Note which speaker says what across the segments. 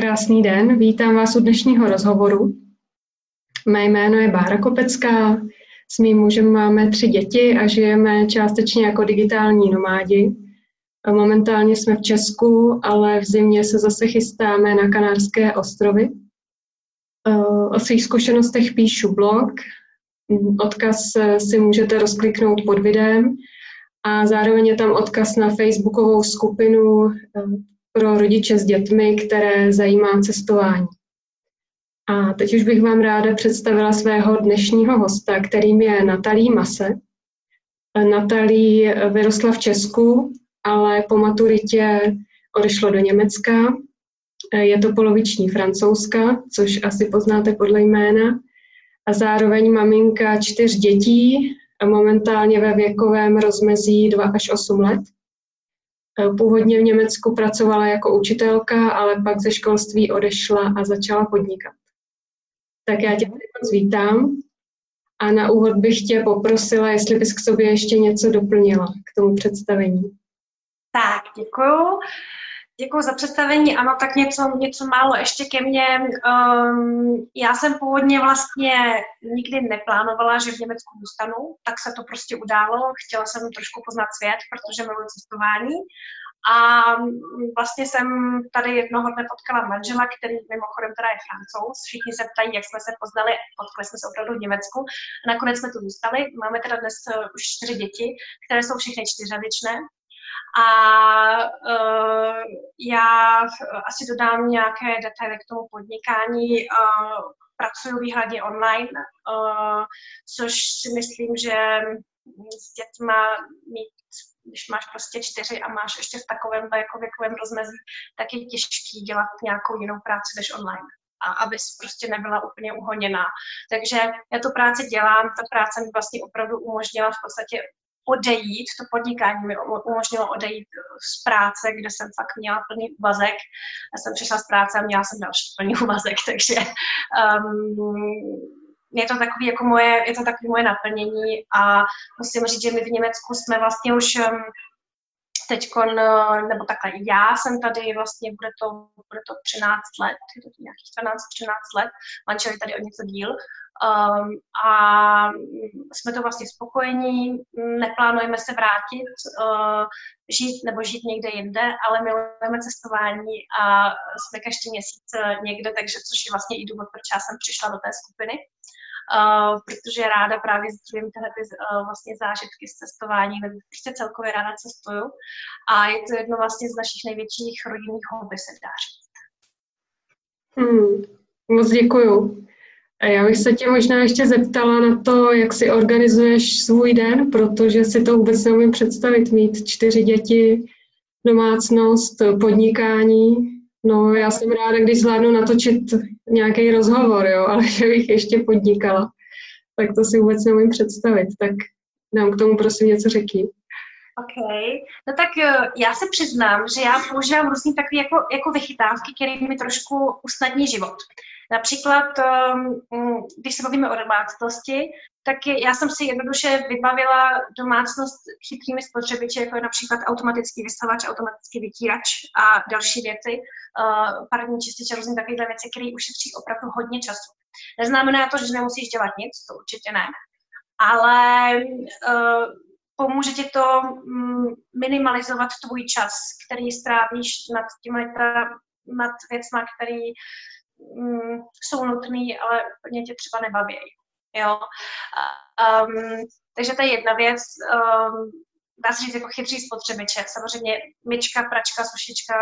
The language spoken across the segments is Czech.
Speaker 1: Krásný den, vítám vás u dnešního rozhovoru. Mé jméno je Bára Kopecká, s mým mužem máme tři děti a žijeme částečně jako digitální nomádi. Momentálně jsme v Česku, ale v zimě se zase chystáme na Kanárské ostrovy. O svých zkušenostech píšu blog, odkaz si můžete rozkliknout pod videem a zároveň je tam odkaz na facebookovou skupinu pro rodiče s dětmi, které zajímá cestování. A teď už bych vám ráda představila svého dnešního hosta, kterým je Natalí Mase. Natalí vyrostla v Česku, ale po maturitě odešlo do Německa. Je to poloviční francouzska, což asi poznáte podle jména. A zároveň maminka čtyř dětí, momentálně ve věkovém rozmezí 2 až 8 let. Původně v Německu pracovala jako učitelka, ale pak ze školství odešla a začala podnikat. Tak já tě tady moc vítám a na úvod bych tě poprosila, jestli bys k sobě ještě něco doplnila k tomu představení.
Speaker 2: Tak, děkuju. Děkuji za představení. Ano, tak něco, něco málo ještě ke mně. Um, já jsem původně vlastně nikdy neplánovala, že v Německu zůstanu, tak se to prostě událo. Chtěla jsem trošku poznat svět, protože miluji cestování. A vlastně jsem tady jednoho dne potkala manžela, který mimochodem teda je francouz. Všichni se ptají, jak jsme se poznali, potkali jsme se opravdu v Německu. A nakonec jsme tu zůstali. Máme teda dnes uh, už čtyři děti, které jsou všechny čtyřavěčné. A uh, já asi dodám nějaké detaily k tomu podnikání. Uh, pracuji výhradně online, uh, což si myslím, že s dětma mít když máš prostě čtyři a máš ještě v takovém jako věkovém rozmezí, tak je těžký dělat nějakou jinou práci než online a abys prostě nebyla úplně uhoněná. Takže já tu práci dělám, ta práce mi vlastně opravdu umožnila v podstatě odejít, to podnikání mi umožnilo odejít z práce, kde jsem fakt měla plný úvazek. Já jsem přišla z práce a měla jsem další plný úvazek, takže um, je to takový jako moje, je to takový moje naplnění a musím říct, že my v Německu jsme vlastně už um, teď, nebo takhle, já jsem tady vlastně, bude to, bude to 13 let, je to nějakých 12-13 let, manžel je tady o něco díl, Um, a jsme to vlastně spokojení, neplánujeme se vrátit, uh, žít nebo žít někde jinde, ale milujeme cestování a jsme každý měsíc uh, někde, takže což je vlastně i důvod, proč já jsem přišla do té skupiny. Uh, protože ráda právě sdílím tyhle ty, uh, vlastně zážitky z cestování, nebo prostě celkově ráda cestuju. A je to jedno vlastně z našich největších rodinných hobby, se dá říct.
Speaker 1: Hmm, moc děkuju. A já bych se tě možná ještě zeptala na to, jak si organizuješ svůj den, protože si to vůbec neumím představit, mít čtyři děti, domácnost, podnikání. No, já jsem ráda, když zvládnu natočit nějaký rozhovor, jo, ale že bych ještě podnikala, tak to si vůbec neumím představit. Tak nám k tomu prosím něco řekni.
Speaker 2: OK. No tak eh, já se přiznám, že já používám různý takové jako, jako vychytávky, které mi trošku usnadní život. Například, ehm, mm, když se bavíme o domácnosti, tak já jsem si jednoduše vybavila domácnost chytrými spotřebiči, jako je například automatický vysavač, automatický vytírač a další věci, uh, parní čističe, různé takovéhle věci, které ušetří opravdu hodně času. Neznamená to, že nemusíš dělat nic, to určitě ne, ale uh, pomůže ti to mm, minimalizovat tvůj čas, který strávíš nad těmi nad věcmi, který mm, jsou nutný, ale úplně tě třeba nebaví. Jo? Um, takže to je jedna věc. Um, dá se říct jako chytří spotřebiče. Samozřejmě myčka, pračka, sušička,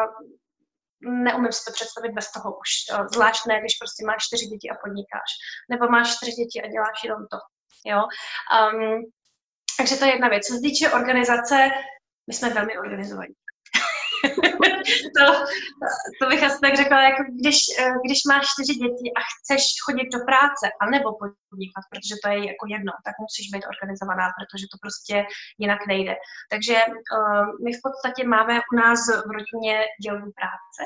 Speaker 2: neumím si to představit bez toho už. Zvlášť ne, když prostě máš čtyři děti a podnikáš. Nebo máš čtyři děti a děláš jenom to. Jo? Um, takže to je jedna věc. Co se týče organizace, my jsme velmi organizovaní. To, to bych asi tak řekla, jako když, eh, když máš čtyři děti a chceš chodit do práce anebo podnikat, protože to je jako jedno, tak musíš být organizovaná, protože to prostě jinak nejde. Takže uh, my v podstatě máme u nás v rodině dělbu práce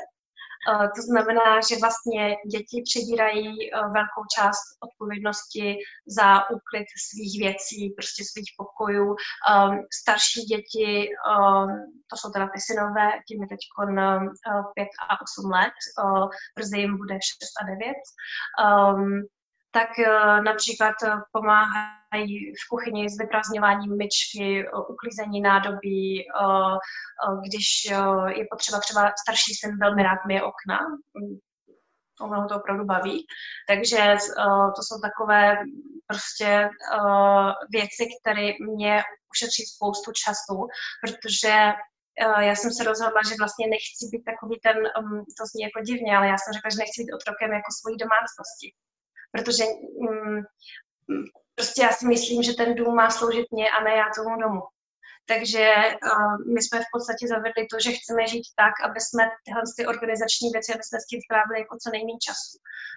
Speaker 2: to znamená, že vlastně děti přebírají uh, velkou část odpovědnosti za úklid svých věcí, prostě svých pokojů. Um, starší děti, um, to jsou teda ty synové, tím je teď uh, 5 a 8 let, brzy jim bude 6 a 9. Tak uh, například pomáhají v kuchyni s vyprázdňováním myčky, uklízení nádobí, když je potřeba třeba starší syn velmi rád myje okna, ono to opravdu baví. Takže to jsou takové prostě věci, které mě ušetří spoustu času, protože já jsem se rozhodla, že vlastně nechci být takový ten, um, to zní jako divně, ale já jsem řekla, že nechci být otrokem jako svojí domácnosti. Protože um, prostě já si myslím, že ten dům má sloužit mě a ne já tomu domu. Takže uh, my jsme v podstatě zavedli to, že chceme žít tak, aby jsme tyhle ty organizační věci, aby jsme s tím strávili jako co nejméně času.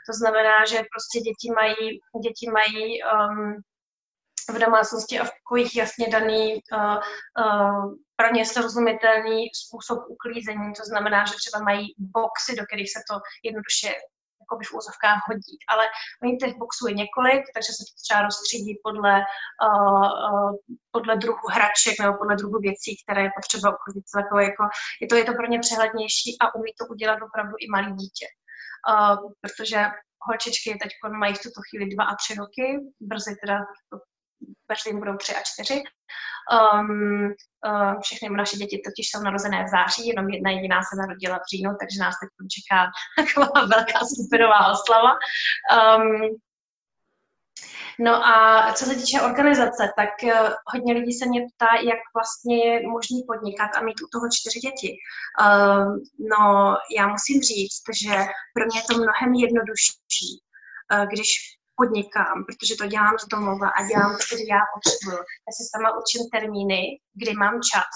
Speaker 2: To znamená, že prostě děti mají, děti mají um, v domácnosti a v pokojích jasně daný uh, uh, pro ně srozumitelný způsob uklízení. To znamená, že třeba mají boxy, do kterých se to jednoduše jako v úzovkách hodí. Ale oni těch boxů je několik, takže se to třeba rozstřídí podle, uh, uh, podle druhu hraček nebo podle druhu věcí, které je potřeba uklidit. Jako, jako, je, to, je to pro ně přehlednější a umí to udělat opravdu i malý dítě. Uh, protože holčičky teď mají v tuto chvíli dva a tři roky, brzy teda brzy jim budou tři a čtyři. Um, uh, všechny naše děti totiž jsou narozené v září, jenom jedna jediná se narodila v říjnu, takže nás teď čeká taková velká skupinová oslava. Um, No a co se týče organizace, tak uh, hodně lidí se mě ptá, jak vlastně je možný podnikat a mít u toho čtyři děti. No, já musím říct, že pro mě je to mnohem jednodušší, uh, když podnikám, protože to dělám z domova a dělám to, kdy já potřebuju. Já si sama učím termíny, kdy mám čas.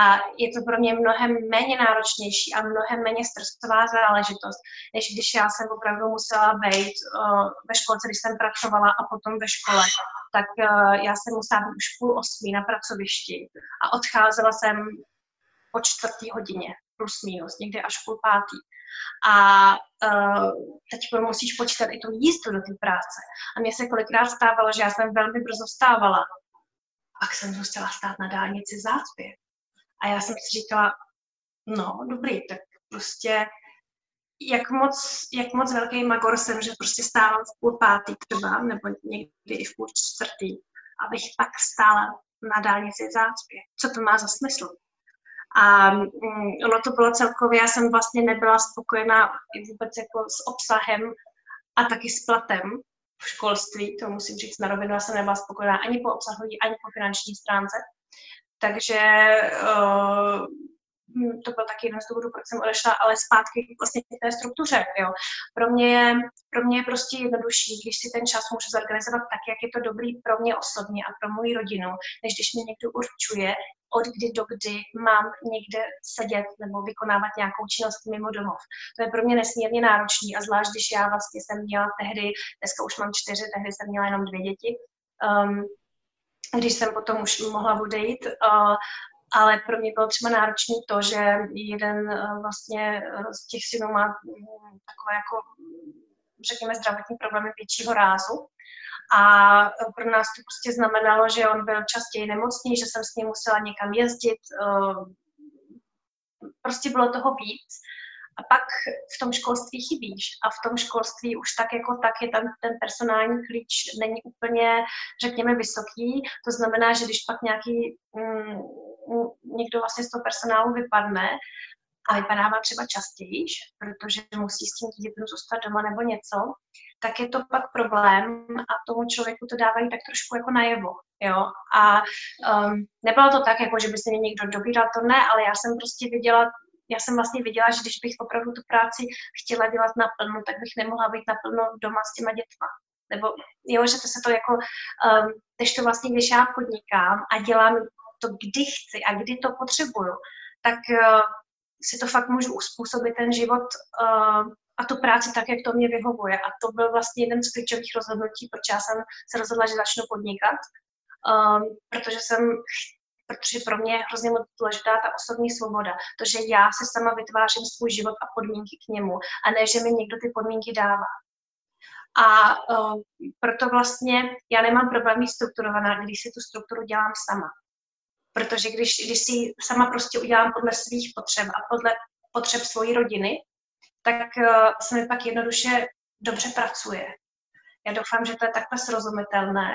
Speaker 2: A je to pro mě mnohem méně náročnější a mnohem méně stresová záležitost, než když já jsem opravdu musela být uh, ve školce, když jsem pracovala a potom ve škole. Tak uh, já jsem musela být už půl osmí na pracovišti a odcházela jsem po čtvrtý hodině, plus minus, někdy až půl pátý. A uh, teď musíš počítat i tu jízdu do té práce. A mně se kolikrát stávalo, že já jsem velmi brzo vstávala. Pak jsem musela stát na dálnici zácpě. A já jsem si říkala, no dobrý, tak prostě jak moc, jak moc velký magor jsem, že prostě stávám v půl pátý třeba, nebo někdy i v půl čtvrtý, abych pak stála na dálnici v zácpě. Co to má za smysl? A um, ono to bylo celkově, já jsem vlastně nebyla spokojená vůbec jako s obsahem a taky s platem v školství, to musím říct na rovinu, já jsem nebyla spokojená ani po obsahu, ani po finanční stránce. Takže uh, to byl taky jeden z důvodů, proč jsem odešla, ale zpátky vlastně k té struktuře. Jo. Pro, mě je, pro mě je prostě jednodušší, když si ten čas můžu zorganizovat tak, jak je to dobrý pro mě osobně a pro moji rodinu, než když mi někdo určuje, od kdy do kdy mám někde sedět nebo vykonávat nějakou činnost mimo domov. To je pro mě nesmírně náročný a zvlášť, když já vlastně jsem měla tehdy, dneska už mám čtyři, tehdy jsem měla jenom dvě děti, um, když jsem potom už mohla odejít, uh, ale pro mě bylo třeba náročné to, že jeden uh, vlastně uh, z těch synů má um, takové jako, řekněme, zdravotní problémy většího rázu a pro nás to prostě znamenalo, že on byl častěji nemocný, že jsem s ním musela někam jezdit. Eh, prostě bylo toho víc. A pak v tom školství chybíš. A v tom školství už tak jako tak je tam ten personální klíč není úplně, řekněme, vysoký. To znamená, že když pak nějaký mm, někdo vlastně z toho personálu vypadne, a vypadává třeba častěji, protože musí s tím dítětem zůstat doma nebo něco, tak je to pak problém a tomu člověku to dávají tak trošku jako najevo. Jo? A um, nebylo to tak, jako že by se mě někdo dobíral, to ne, ale já jsem prostě viděla, já jsem vlastně viděla, že když bych opravdu tu práci chtěla dělat naplno, tak bych nemohla být naplno doma s těma dětma. Nebo jo, že to se to jako, um, když to vlastně, když já podnikám a dělám to, kdy chci a kdy to potřebuju, tak uh, si to fakt můžu uspůsobit ten život uh, a tu práci tak, jak to mě vyhovuje. A to byl vlastně jeden z klíčových rozhodnutí, proč já jsem se rozhodla, že začnu podnikat, um, protože jsem protože pro mě je hrozně moc důležitá ta osobní svoboda. To, že já se sama vytvářím svůj život a podmínky k němu a ne, že mi někdo ty podmínky dává. A uh, proto vlastně já nemám problém mít strukturovaná, když si tu strukturu dělám sama. Protože když, když si sama prostě udělám podle svých potřeb a podle potřeb svojí rodiny, tak uh, se mi pak jednoduše dobře pracuje. Já doufám, že to je takhle srozumitelné.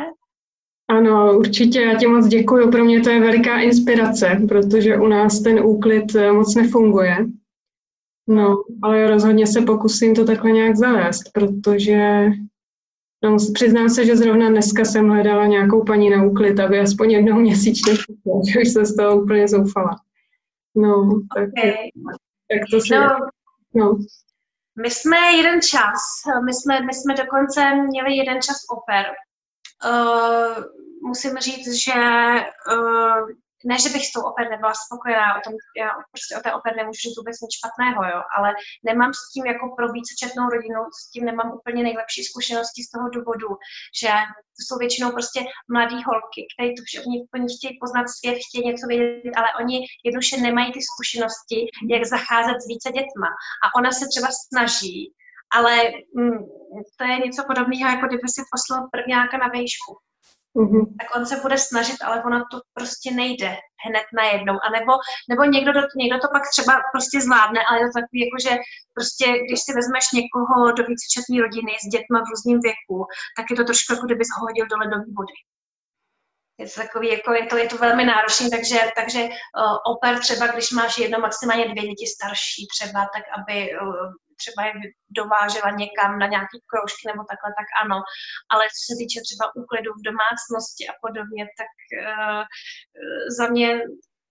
Speaker 1: Ano, určitě, já ti moc děkuji. Pro mě to je veliká inspirace, protože u nás ten úklid eh, moc nefunguje. No, ale rozhodně se pokusím to takhle nějak zavést, protože no, přiznám se, že zrovna dneska jsem hledala nějakou paní na úklid, aby aspoň jednou měsíčně že už se z toho úplně zoufala. No, tak, okay. tak to si... No,
Speaker 2: no. My jsme jeden čas, my jsme, my jsme dokonce měli jeden čas oper. Uh, musím říct, že uh, ne, že bych s tou oper nebyla spokojená, o tom, já prostě o té oper nemůžu říct vůbec nic špatného, jo, ale nemám s tím jako pro vícečetnou rodinu, s tím nemám úplně nejlepší zkušenosti z toho důvodu, že to jsou většinou prostě mladý holky, které to všichni oni chtějí poznat svět, chtějí něco vědět, ale oni jednoduše nemají ty zkušenosti, jak zacházet s více dětma. A ona se třeba snaží, ale mm, to je něco podobného, jako kdyby si poslal prvňáka na vejšku mm-hmm. tak on se bude snažit, ale ono to prostě nejde hned najednou. A nebo, nebo někdo, do, někdo to pak třeba prostě zvládne, ale je to takový, jako že prostě, když si vezmeš někoho do vícečetní rodiny s dětma v různém věku, tak je to trošku jako kdybys ho hodil do ledové vody. Je to takový, jako je to, je to velmi náročné, takže, takže uh, oper třeba, když máš jedno, maximálně dvě děti starší třeba, tak aby uh, třeba je dovážela někam na nějaký kroužky nebo takhle, tak ano. Ale co se týče třeba úklidu v domácnosti a podobně, tak uh, za mě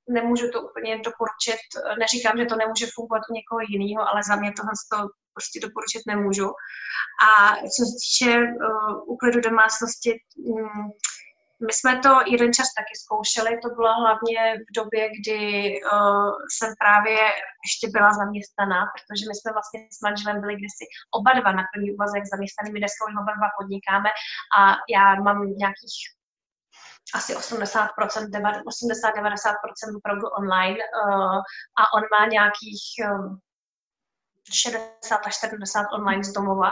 Speaker 2: nemůžu to úplně doporučit. Neříkám, že to nemůže fungovat u někoho jiného, ale za mě tohle to prostě doporučit nemůžu. A co se týče uh, úklidu domácnosti, um, my jsme to jeden čas taky zkoušeli, to bylo hlavně v době, kdy uh, jsem právě ještě byla zaměstnaná, protože my jsme vlastně s manželem byli kdysi oba dva na plný úvazek zaměstnaný, my dneska oba dva podnikáme a já mám nějakých asi 80%, 80-90% opravdu online uh, a on má nějakých um, 60 až 70 online z domova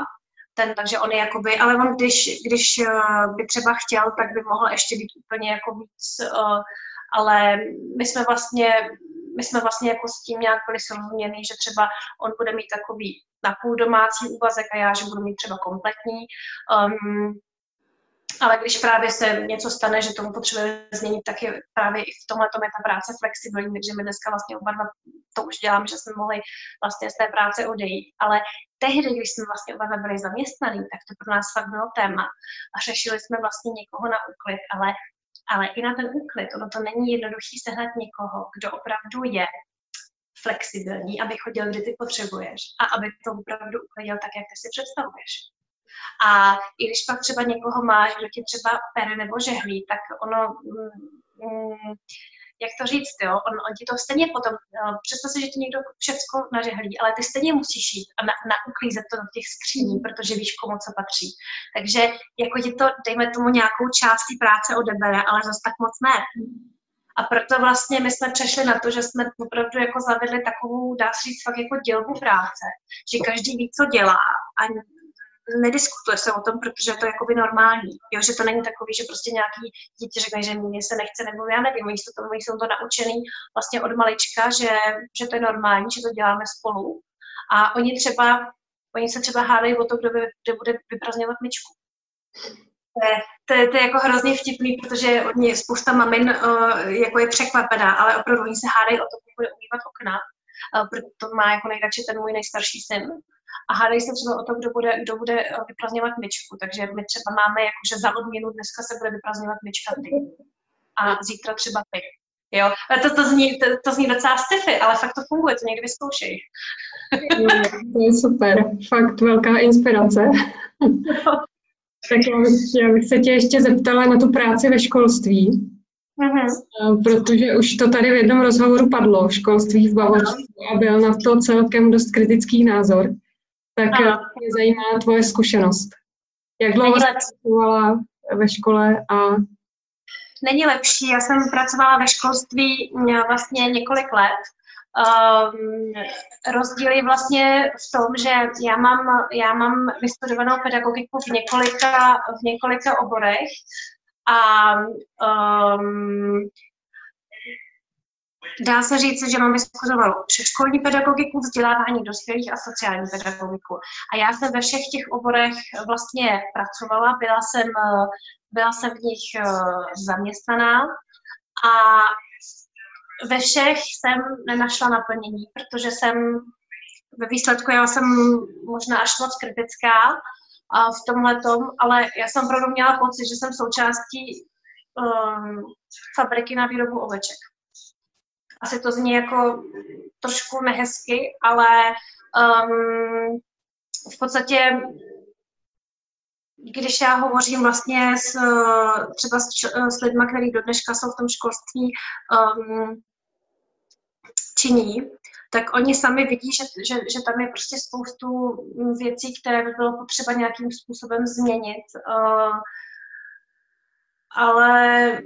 Speaker 2: ten, takže on je jakoby, ale on když, když uh, by třeba chtěl, tak by mohl ještě být úplně jako víc, uh, ale my jsme vlastně my jsme vlastně jako s tím nějak byli srozuměný, že třeba on bude mít takový napůl domácí úvazek a já, že budu mít třeba kompletní. Um, ale když právě se něco stane, že tomu potřebuje změnit, tak je právě i v tomhle je ta práce flexibilní, takže my dneska vlastně oba dva to už děláme, že jsme mohli vlastně z té práce odejít. Ale tehdy, když jsme vlastně oba dva byli zaměstnaní, tak to pro nás fakt bylo téma a řešili jsme vlastně někoho na úklid, ale, ale i na ten úklid, ono to není jednoduchý sehnat někoho, kdo opravdu je flexibilní, aby chodil, kdy ty potřebuješ a aby to opravdu uklidil tak, jak ty si představuješ. A i když pak třeba někoho máš, kdo ti třeba pere nebo žehlí, tak ono, mm, mm jak to říct, jo, on, on ti to stejně potom, uh, představ si, že ti někdo všecko nažehlí, ale ty stejně musíš jít a na, nauklízet to do těch skříní, protože víš, komu co patří. Takže jako ti to, dejme tomu, nějakou část práce odebere, ale zase tak moc ne. A proto vlastně my jsme přešli na to, že jsme opravdu jako zavedli takovou, dá se říct, fakt jako dělbu práce, že každý ví, co dělá a nediskutuje se o tom, protože je to jakoby normální. Jo, že to není takový, že prostě nějaký dítě řekne, že mě se nechce, nebo já nevím, oni jsou to, oni jsou to naučený vlastně od malička, že, že to je normální, že to děláme spolu. A oni třeba, oni se třeba hádají o to, kdo, by, kdo bude vyprazňovat myčku. To je, to, je, to je jako hrozně vtipný, protože od ní spousta mamin uh, jako je překvapená, ale opravdu oni se hádají o to, kdo bude umývat okna. Uh, proto to má jako nejradši ten můj nejstarší syn a hádají se třeba o to, kdo bude, kdo bude eh, vyprazňovat myčku. Takže my třeba máme, jakože za odměnu dneska se bude vyprazňovat myčka ty a zítra třeba ty. Jo, to, to, zní, to, to zní docela sci ale fakt to funguje, to někdy vyzkoušej.
Speaker 1: to je super, fakt velká inspirace. tak já bych, já bych se tě ještě zeptala na tu práci ve školství. Mm-hmm. Protože už to tady v jednom rozhovoru padlo, školství v Bavorsku a byl na to celkem dost kritický názor tak ano. mě zajímá tvoje zkušenost. Jak dlouho jsi pracovala ve škole a
Speaker 2: není lepší. Já jsem pracovala ve školství vlastně několik let. Um, rozdíl je vlastně v tom, že já mám, já mám vystudovanou pedagogiku v několika, v několika oborech a um, dá se říct, že mám vystudovalou předškolní pedagogiku, vzdělávání dospělých a sociální pedagogiku. A já jsem ve všech těch oborech vlastně pracovala, byla jsem, byla jsem v nich eh, zaměstnaná a ve všech jsem nenašla naplnění, protože jsem ve výsledku, já jsem možná až moc kritická a v tomhle tom, ale já jsem opravdu měla pocit, že jsem součástí um, fabriky na výrobu oveček. Asi to zní jako trošku nehezky, ale um, v podstatě když já hovořím vlastně s, třeba s, s lidmi, kteří do dneška jsou v tom školství um, činí, tak oni sami vidí, že, že, že tam je prostě spoustu věcí, které by bylo potřeba nějakým způsobem změnit. Uh, ale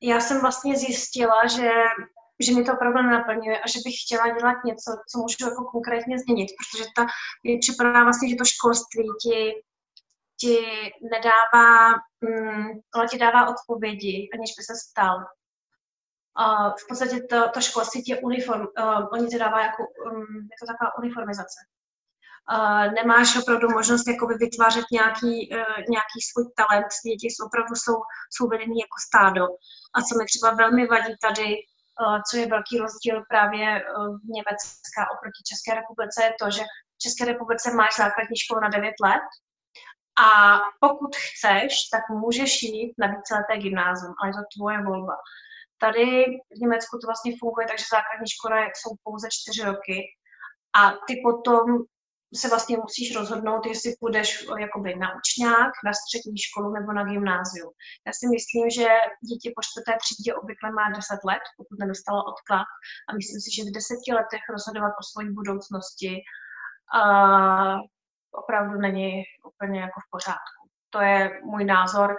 Speaker 2: já jsem vlastně zjistila, že, že mi to opravdu nenaplňuje a že bych chtěla dělat něco, co můžu jako konkrétně změnit, protože ta, mi připadá vlastně, že to školství ti, ti nedává, mm, ale ti dává odpovědi, aniž by se stal. A v podstatě to, to školství je uniform, uh, oni to dává jako, um, je to taková uniformizace. Uh, nemáš opravdu možnost jakoby vytvářet nějaký, uh, nějaký svůj talent, děti jsou opravdu jsou, jsou vedení jako stádo. A co mi třeba velmi vadí tady, uh, co je velký rozdíl právě uh, v Německa oproti České republice, je to, že v České republice máš základní školu na 9 let a pokud chceš, tak můžeš jít na víceleté gymnázium, ale je to tvoje volba. Tady v Německu to vlastně funguje, takže základní škola jsou pouze čtyři roky a ty potom se vlastně musíš rozhodnout, jestli půjdeš jakoby na učňák, na střední školu nebo na gymnázium. Já si myslím, že dítě po čtvrté třídě obvykle má 10 let, pokud nedostalo odklad a myslím si, že v deseti letech rozhodovat o své budoucnosti uh, opravdu není úplně jako v pořádku to je můj názor.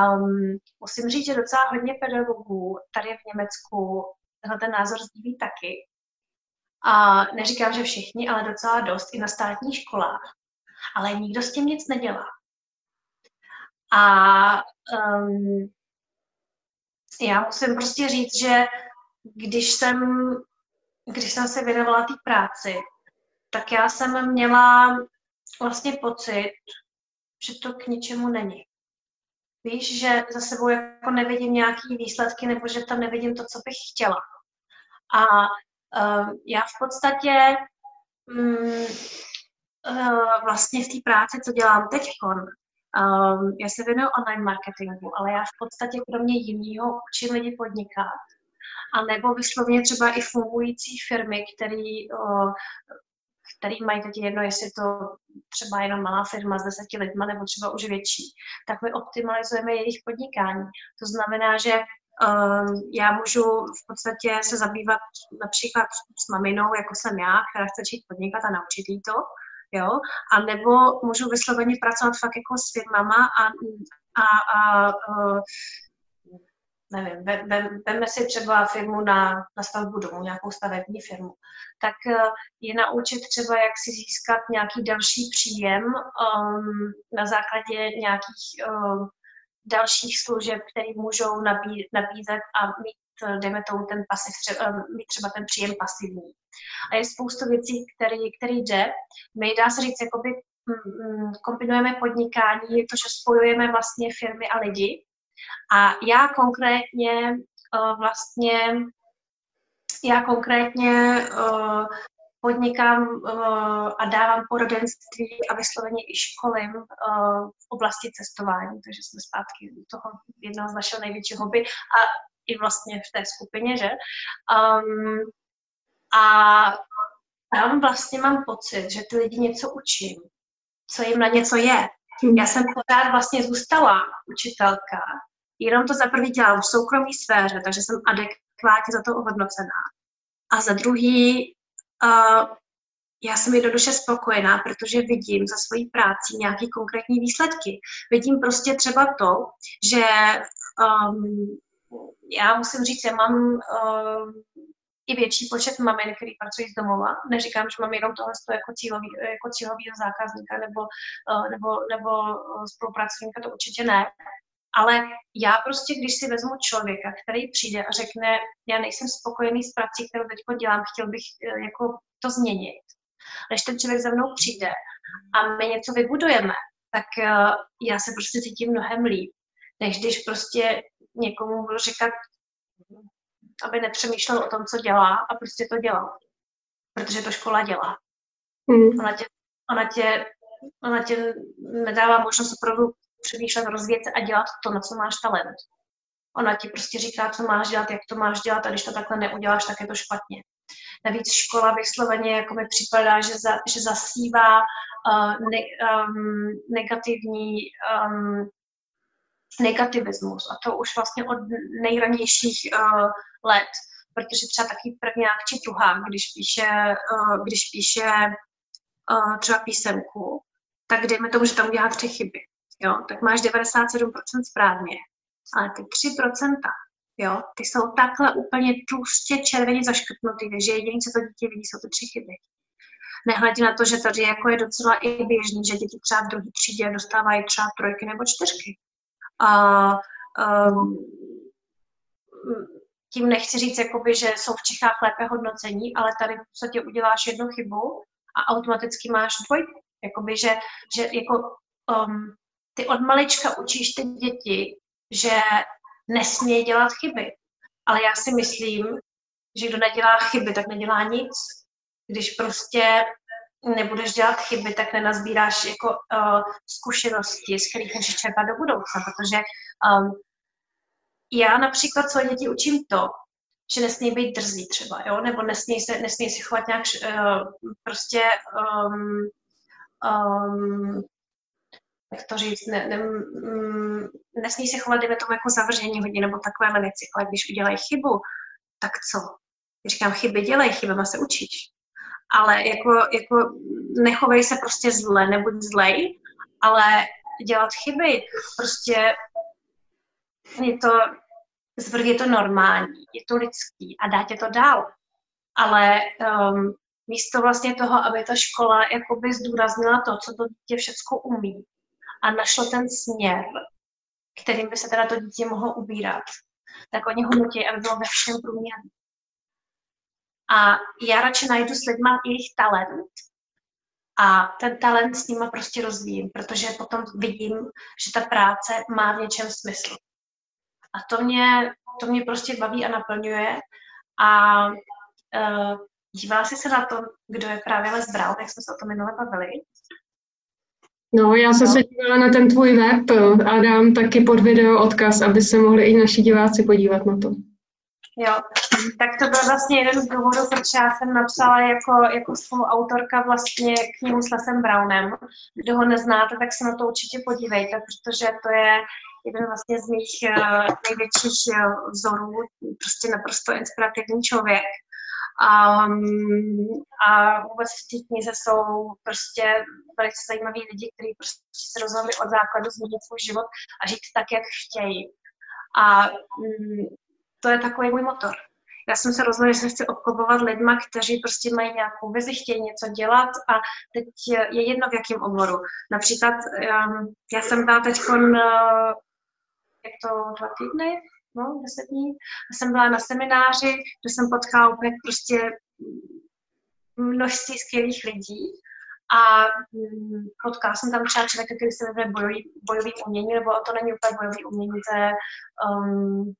Speaker 2: Um, musím říct, že docela hodně pedagogů tady v Německu tenhle ten názor sdílí taky. A neříkám, že všichni, ale docela dost i na státních školách. Ale nikdo s tím nic nedělá. A um, já musím prostě říct, že když jsem, když jsem se věnovala té práci, tak já jsem měla vlastně pocit, že to k ničemu není. Víš, že za sebou jako nevidím nějaký výsledky nebo že tam nevidím to, co bych chtěla. A já v podstatě um, uh, vlastně v té práci, co dělám teď, um, já se věnuju online marketingu, ale já v podstatě kromě jiného učím lidi podnikat. A nebo vyslovně třeba i fungující firmy, které uh, který mají teď jedno, jestli to třeba jenom malá firma s deseti lidma nebo třeba už větší, tak my optimalizujeme jejich podnikání. To znamená, že já můžu v podstatě se zabývat například s maminou, jako jsem já, která chce začít podnikat a naučit jí to, jo, a nebo můžu vysloveně pracovat fakt jako s firmama a, a, a, a nevím, veme si třeba firmu na, na stavbu domu, nějakou stavební firmu, tak eh, je naučit třeba, jak si získat nějaký další příjem um, na základě nějakých um, dalších služeb, které můžou nabí, nabízet a mít, eh, dejme tomu, ten pasiv, třeba, mít třeba ten příjem pasivní. A je spoustu věcí, který, který jde. My, dá se říct, jakoby mm, kombinujeme podnikání, to, že spojujeme vlastně firmy a lidi, a já konkrétně uh, vlastně, já konkrétně uh, podnikám uh, a dávám poradenství a vysloveně i školím uh, v oblasti cestování, takže jsme zpátky u toho jednoho z našeho největšího hobby a i vlastně v té skupině, že? Um, a tam vlastně mám pocit, že ty lidi něco učím, co jim na něco je. Já jsem pořád vlastně zůstala učitelka, jenom to za prvý dělám v soukromé sféře, takže jsem adekvátně za to ohodnocená. A za druhý, uh, já jsem jednoduše spokojená, protože vidím za svojí práci nějaké konkrétní výsledky. Vidím prostě třeba to, že um, já musím říct, já mám uh, i větší počet mamin, který pracují z domova. Neříkám, že mám jenom tohle jako, cílový, jako cílovýho zákazníka nebo, uh, nebo, nebo spolupracovníka, to určitě ne. Ale já prostě, když si vezmu člověka, který přijde a řekne, já nejsem spokojený s prací, kterou teď dělám, chtěl bych jako to změnit. Než ten člověk za mnou přijde a my něco vybudujeme, tak já se prostě cítím mnohem líp, než když prostě někomu budu říkat, aby nepřemýšlel o tom, co dělá a prostě to dělá. Protože to škola dělá. Mm. Ona, tě, ona, tě, ona tě nedává možnost opravdu přemýšlet, rozvíjet se a dělat to, na co máš talent. Ona ti prostě říká, co máš dělat, jak to máš dělat a když to takhle neuděláš, tak je to špatně. Navíc škola vysloveně jako mi připadá, že, za, že zasívá uh, ne, um, negativní um, negativismus a to už vlastně od nejranějších uh, let, protože třeba takový prvňák či druhák, když píše, uh, když píše uh, třeba písemku, tak dejme tomu, že tam udělá tři chyby, jo, tak máš 97% správně, ale ty 3%, jo, ty jsou takhle úplně tlustě červeně zaškrtnutý, takže jediné, co to dítě vidí, jsou ty tři chyby. Nehledě na to, že tady jako je docela i běžný, že děti třeba v druhé třídě dostávají třeba trojky nebo čtyřky. A um, tím nechci říct, jakoby, že jsou v Čechách lépe hodnocení, ale tady v podstatě uděláš jednu chybu a automaticky máš dvojku. Jakoby, že, že jako, um, ty od malička učíš ty děti, že nesmí dělat chyby. Ale já si myslím, že kdo nedělá chyby, tak nedělá nic. Když prostě nebudeš dělat chyby, tak nenazbíráš jako uh, zkušenosti, z kterých můžeš čerpat do budoucna, protože um, já například svoje děti učím to, že nesmí být drzí třeba, jo? nebo nesmí se, nesmí se chovat nějak uh, prostě um, um, jak to říct, ne, ne, mm, nesmí se chovat, dejme tomu, jako zavržení hodně nebo takovéhle věci, ale když udělají chybu, tak co? Když říkám chyby, dělej, chybama se učíš ale jako, jako nechovej se prostě zle, nebuď zlej, ale dělat chyby, prostě je to, je to normální, je to lidský a dá tě to dál. Ale um, místo vlastně toho, aby ta škola jakoby zdůraznila to, co to dítě všechno umí a našlo ten směr, kterým by se teda to dítě mohlo ubírat, tak oni ho nutí, aby bylo ve všem průměrný. A já radši najdu s lidma jejich talent a ten talent s nima prostě rozvíjím, protože potom vidím, že ta práce má v něčem smysl. A to mě, to mě prostě baví a naplňuje. A uh, dívá si se na to, kdo je právě Les Brown, jak jsme se o tom minule bavili.
Speaker 1: No, já jsem no. se dívala na ten tvůj web a dám taky pod video odkaz, aby se mohli i naši diváci podívat na to.
Speaker 2: Jo, tak to byl vlastně jeden z důvodů, proč já jsem napsala jako, jako spoluautorka vlastně knihu s Lesem Brownem. Kdo ho neznáte, tak se na to určitě podívejte, protože to je jeden vlastně z mých uh, největších uh, vzorů, prostě naprosto inspirativní člověk. Um, a vůbec v té knize jsou prostě velice zajímaví lidi, kteří prostě se rozhodli od základu změnit svůj život a žít tak, jak chtějí. A um, to je takový můj motor. Já jsem se rozhodla, že se chci obklopovat lidma, kteří prostě mají nějakou vizi, chtějí něco dělat a teď je jedno v jakém oboru. Například já jsem byla teď uh, jak to, dva týdny, no, deset dní, a jsem byla na semináři, kde jsem potkala úplně prostě množství skvělých lidí a um, potkala jsem tam třeba člověka, který se jmenuje bojový, bojový umění, nebo to není úplně bojový umění, to je um,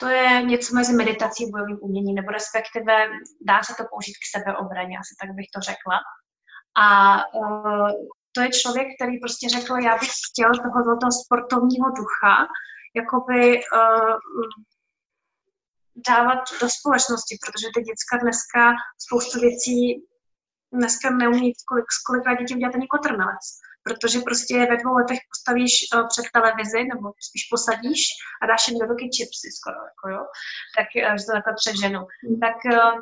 Speaker 2: to je něco mezi meditací a bojovým uměním, nebo respektive dá se to použít k sebeobraně, asi tak bych to řekla. A uh, to je člověk, který prostě řekl, já bych chtěl tohoto toho sportovního ducha jakoby uh, dávat do společnosti, protože ty děcka dneska spoustu věcí dneska neumí, kolik, kolikrát děti udělat ani kotrmelec protože prostě ve dvou letech postavíš uh, před televizi, nebo spíš posadíš a dáš jim do ruky chipsy skoro, jako jo, tak, uh, že to takhle přeženu. Mm. Tak uh,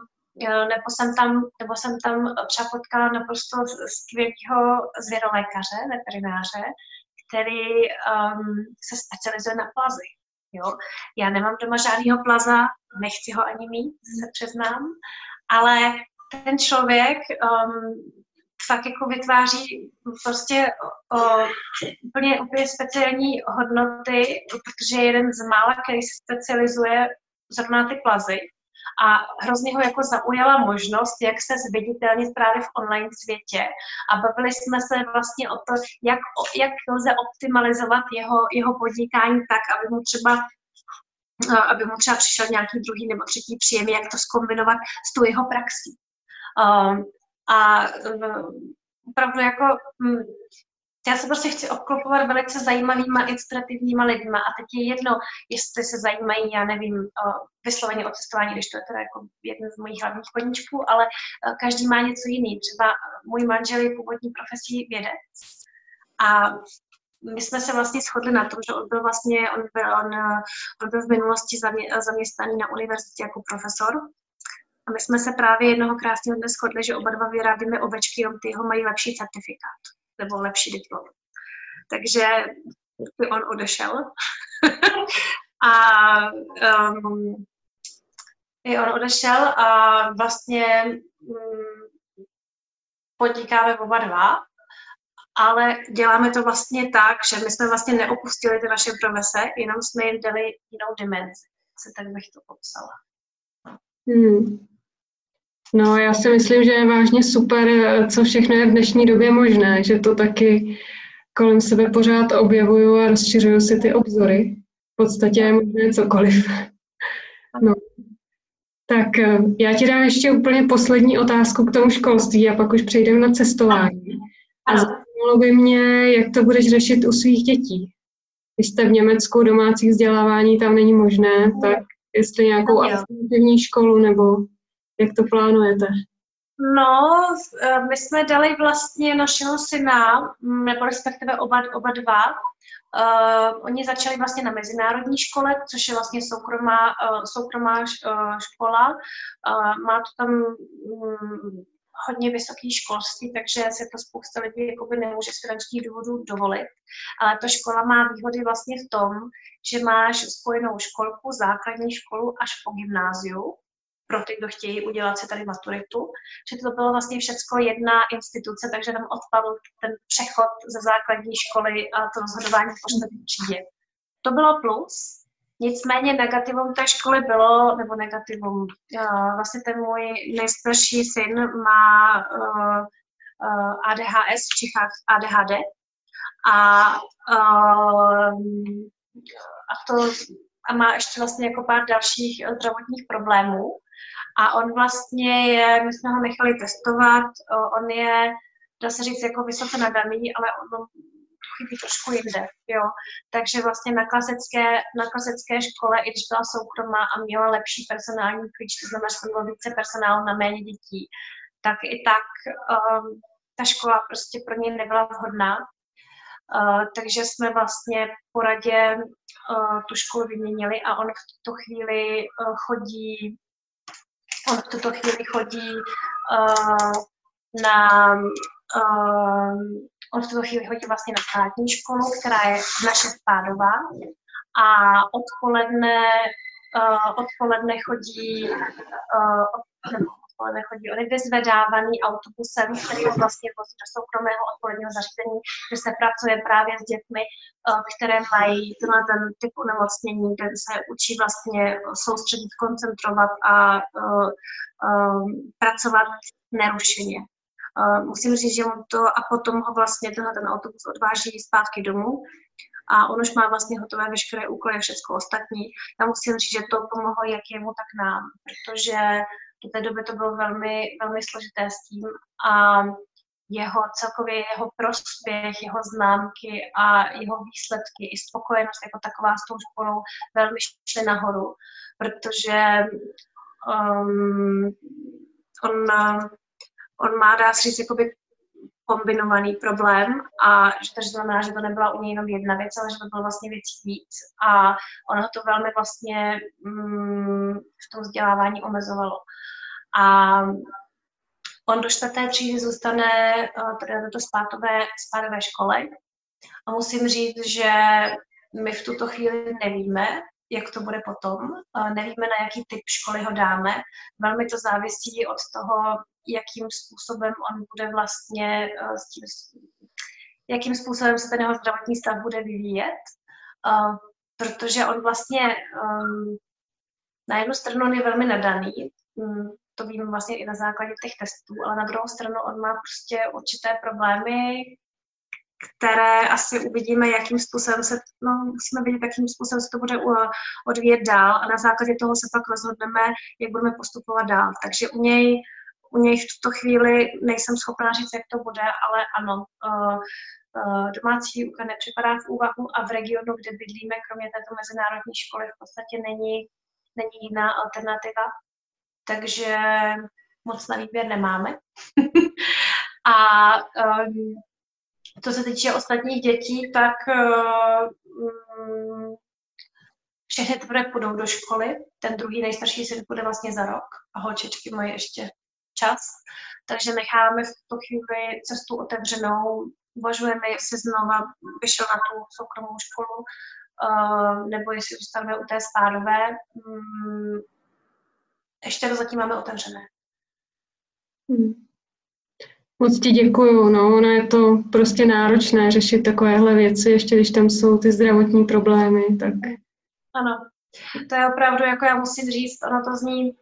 Speaker 2: nebo jsem tam, nebo jsem tam třeba potkala naprosto skvělého zvěrolékaře, veterináře, který um, se specializuje na plazy. Jo? Já nemám doma žádného plaza, nechci ho ani mít, se přiznám, ale ten člověk um, fakt jako vytváří prostě o, úplně, úplně speciální hodnoty, protože je jeden z mála, který se specializuje zrovna na ty plazy. A hrozně ho jako zaujala možnost, jak se zviditelnit právě v online světě. A bavili jsme se vlastně o to, jak, jak lze optimalizovat jeho, jeho podnikání tak, aby mu třeba aby mu třeba přišel nějaký druhý nebo třetí příjem, jak to skombinovat s tou jeho praxí. Um, a um, opravdu jako um, já se prostě chci obklopovat velice zajímavýma, inspirativníma lidma. A teď je jedno, jestli se zajímají, já nevím, vysloveně o cestování, když to je teda jako jeden z mojich hlavních koníčků, ale každý má něco jiný. Třeba můj manžel je původní profesí vědec. A my jsme se vlastně shodli na tom, že on byl vlastně, on byl, on, on byl v minulosti zaměstnaný na univerzitě jako profesor. A my jsme se právě jednoho krásného dne shodli, že oba dva vyrábíme ovečky, jenom ty jeho mají lepší certifikát nebo lepší diplom. Takže on odešel. a um, i on odešel a vlastně um, podnikáme oba dva, ale děláme to vlastně tak, že my jsme vlastně neopustili ty naše profese, jenom jsme jim dali jinou dimenzi. Se tak bych to popsala.
Speaker 1: Hmm. No, já si myslím, že je vážně super, co všechno je v dnešní době možné, že to taky kolem sebe pořád objevuju a rozšiřuju si ty obzory. V podstatě je možné cokoliv. No. Tak eh, já ti dám ještě úplně poslední otázku k tomu školství a pak už přejdeme na cestování. A zajímalo by mě, jak to budeš řešit u svých dětí. Když jste v Německu, domácí vzdělávání tam není možné, tak jestli nějakou alternativní školu nebo jak to plánujete?
Speaker 2: No, eh, my jsme dali vlastně našeho syna, mm, nebo respektive oba, oba dva. Uh, oni začali vlastně na mezinárodní škole, což je vlastně soukromá, uh, soukromá uh, škola. Uh, má to tam um, hodně vysoké školství, takže se to spousta lidí jakoby nemůže z finančních důvodů dovolit. Ale ta škola má výhody vlastně v tom, že máš spojenou školku, základní školu až po gymnáziu, pro ty, kdo chtějí udělat si tady maturitu, že to bylo vlastně všechno jedna instituce, takže nám odpadl ten přechod ze základní školy a to rozhodování po čtvrtý třídě. To bylo plus, nicméně negativum té školy bylo, nebo negativum, vlastně ten můj nejstarší syn má uh, uh, ADHS, v Čechách ADHD a, uh, a to a má ještě vlastně jako pár dalších zdravotních problémů. A on vlastně je, my jsme ho nechali testovat, on je, dá se říct, jako vysoce nadaný, ale on chybí trošku jinde, jo. Takže vlastně na klasické, na klasické škole, i když byla soukromá a měla lepší personální klíč, to znamená, že tam bylo více personálu na méně dětí, tak i tak um, ta škola prostě pro něj nebyla vhodná. Uh, takže jsme vlastně po radě uh, tu školu vyměnili a on v tuto chvíli uh, chodí On v tuto chvíli chodí uh, na uh, on v tuto chvíli chodí vlastně na státní školu, která je naše spádová a odpoledne, uh, odpoledne chodí uh, od, odpoledne chodí. On je vyzvedávaný autobusem, který je vlastně vozí do soukromého odpoledního zařízení, kde se pracuje právě s dětmi, eh, které mají tenhle ten typ onemocnění, kde se učí vlastně soustředit, koncentrovat a uh, uh, pracovat nerušeně. Uh, musím říct, že on to a potom ho vlastně tenhle ten autobus odváží zpátky domů a on už má vlastně hotové veškeré úkoly a všechno ostatní. Já musím říct, že to pomohlo jak jemu, tak nám, protože do té doby to bylo velmi, velmi složité s tím a jeho celkově jeho prospěch, jeho známky a jeho výsledky i spokojenost jako taková s tou školou velmi šly nahoru, protože um, on, on má, dá se říct, jakoby kombinovaný problém a že to znamená, že to nebyla u něj jenom jedna věc, ale že to bylo vlastně věcí víc a ono to velmi vlastně mm, v tom vzdělávání omezovalo. A on do čtvrté třídy zůstane uh, tady na to spátové, spátové škole a musím říct, že my v tuto chvíli nevíme, jak to bude potom. Nevíme, na jaký typ školy ho dáme. Velmi to závisí od toho, jakým způsobem on bude vlastně tím, jakým způsobem se ten jeho zdravotní stav bude vyvíjet. Protože on vlastně um, na jednu stranu on je velmi nadaný, mm, to vím vlastně i na základě těch testů, ale na druhou stranu on má prostě určité problémy, které asi uvidíme, jakým způsobem se, no, musíme vidět, jakým způsobem se to bude odvíjet dál a na základě toho se pak rozhodneme, jak budeme postupovat dál. Takže u něj, u něj v tuto chvíli nejsem schopná říct, jak to bude, ale ano, uh, uh, domácí výuka nepřipadá v úvahu a v regionu, kde bydlíme, kromě této mezinárodní školy, v podstatě není, není jiná alternativa. Takže moc na výběr nemáme. a um, co se týče ostatních dětí, tak um, všechny teprve půjdou do školy. Ten druhý nejstarší syn půjde vlastně za rok a holčičky mají ještě čas. Takže necháme v tuto chvíli cestu otevřenou. Uvažujeme, jestli znova vyšel na tu soukromou školu, uh, nebo jestli zůstaneme u té spádové. Um, ještě to zatím máme otevřené.
Speaker 1: Hmm. Moc ti děkuju, no, ono je to prostě náročné řešit takovéhle věci, ještě když tam jsou ty zdravotní problémy, tak...
Speaker 2: Ano, to je opravdu, jako já musím říct, ono to zní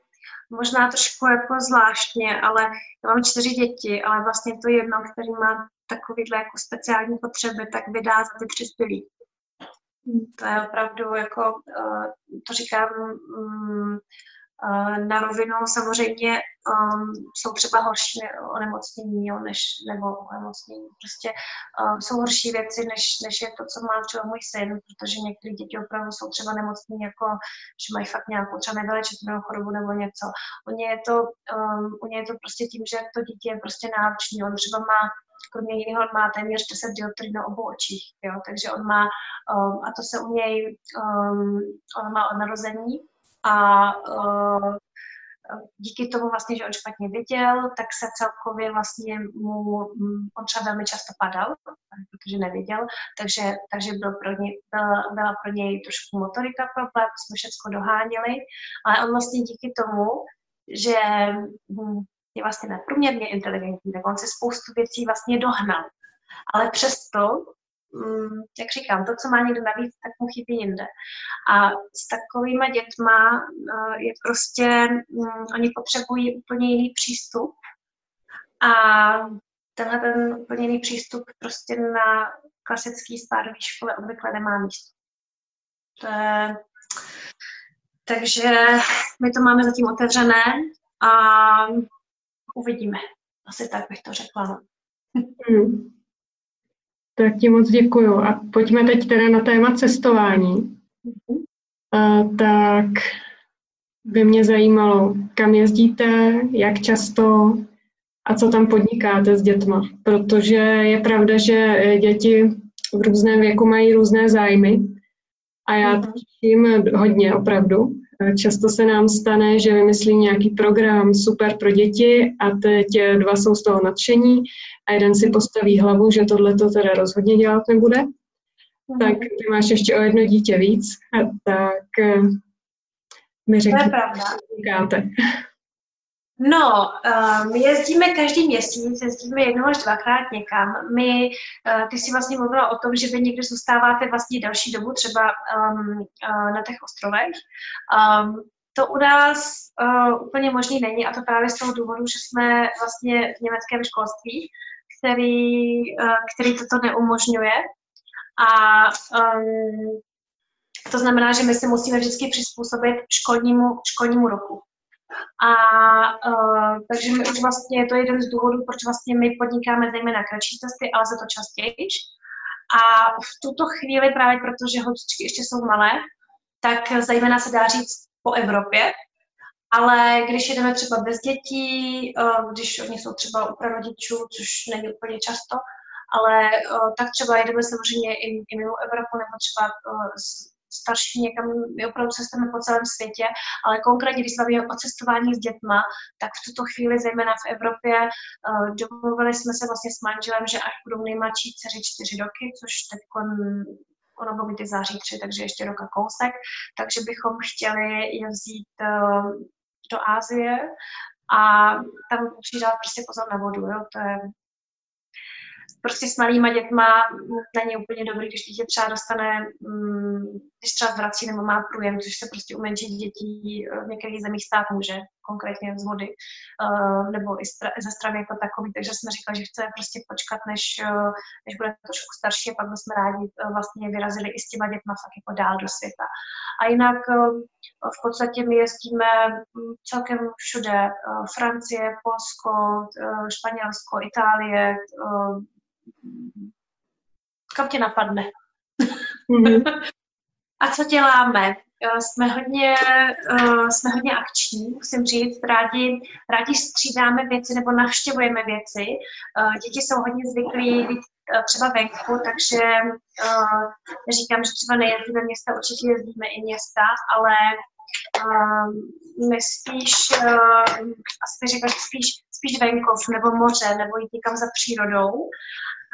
Speaker 2: možná trošku jako zvláštně, ale já mám čtyři děti, ale vlastně to jedno, který má takovýhle jako speciální potřeby, tak vydá za ty tři zbylí. To je opravdu jako, eh, to říkám, mm, na rovinu samozřejmě um, jsou třeba horší onemocnění jo, než, nebo onemocnění. Prostě um, jsou horší věci, než, než je to, co má třeba můj syn, protože některé děti opravdu jsou třeba nemocní, jako že mají fakt nějakou třeba nevylečitelnou chorobu nebo něco. U něj je to, um, u něj je to prostě tím, že to dítě je prostě náročný. On třeba má kromě jiného má téměř 10 dioptrí na obou očích, jo? takže on má, um, a to se u něj, um, on má od narození, a uh, díky tomu vlastně, že on špatně viděl, tak se celkově vlastně mu, mm, on třeba velmi často padal, protože neviděl, takže, takže byl pro něj, byl, byla pro něj trošku motorika problém, jsme všechno doháněli, ale on vlastně díky tomu, že hm, je vlastně neprůměrně inteligentní, tak on si spoustu věcí vlastně dohnal. Ale přesto Mm, jak říkám, to, co má někdo navíc, tak mu chybí jinde. A s takovými dětma eh, je prostě, mm, oni potřebují úplně jiný přístup a tenhle ten úplně jiný přístup prostě na klasický spádový škole obvykle nemá místo. To je, takže my to máme zatím otevřené a uvidíme. Asi tak bych to řekla.
Speaker 1: Hmm. Tak ti moc děkuju. A pojďme teď teda na téma cestování. A, tak by mě zajímalo, kam jezdíte, jak často a co tam podnikáte s dětma. Protože je pravda, že děti v různém věku mají různé zájmy a já to těším hodně opravdu. Často se nám stane, že vymyslí nějaký program super pro děti a teď dva jsou z toho nadšení a jeden si postaví hlavu, že tohle to teda rozhodně dělat nebude, mm. tak ty máš ještě o jedno dítě víc, a tak eh, mi řekni, říkáte.
Speaker 2: No, uh, my jezdíme každý měsíc, jezdíme jednou až dvakrát někam. My, uh, ty jsi vlastně mluvila o tom, že vy někdy zůstáváte vlastně další dobu třeba um, uh, na těch ostrovech. Um, to u nás uh, úplně možný není a to právě z toho důvodu, že jsme vlastně v německém školství který, eh, který toto neumožňuje. A um, to znamená, že my se musíme vždycky přizpůsobit školnímu, školnímu roku. A uh, takže my už vlastně, to je jeden z důvodů, proč vlastně my podnikáme zejména kratší cesty, ale za to častěji. A v tuto chvíli právě protože holčičky ještě jsou malé, tak zejména se dá říct po Evropě, ale když jedeme třeba bez dětí, eh, když oni jsou třeba u prarodičů, což není úplně často, ale eh, tak třeba jedeme samozřejmě i, i mimo Evropu nebo třeba eh, starší někam, my opravdu cestujeme po celém světě, ale konkrétně, když se o cestování s dětma, tak v tuto chvíli, zejména v Evropě, domluvili jsme se vlastně s manželem, že až budou nejmladší dceři čtyři roky, což teď ono bylo být září tři, takže ještě roka kousek, takže bychom chtěli je vzít do Ázie a tam musí dát prostě pozor na vodu, jo? to je prostě s malýma dětma není úplně dobrý, když dítě třeba dostane, mm, když třeba vrací nebo má průjem, což se prostě u menších dětí v některých zemích stát může, konkrétně z vody, uh, nebo i ze stravy jako takový, takže jsme říkali, že chceme prostě počkat, než, uh, než bude trošku starší a pak bychom rádi vlastně vyrazili i s těma dětma fakt jako dál do světa. A jinak v podstatě my jezdíme mm, celkem všude, Francie, Polsko, Španělsko, Itálie, kam tě napadne? Mm-hmm. A co děláme? Eh, jsme hodně, uh, jsme hodně akční, musím říct, rádi, rádi střídáme věci nebo navštěvujeme věci. Uh, děti jsou hodně zvyklí být uh, třeba venku, takže uh, říkám, že třeba nejezdíme města, určitě jezdíme i města, ale uh, my spíš, uh, asi řekla, že spíš, spíš venkov nebo moře, nebo jít někam za přírodou.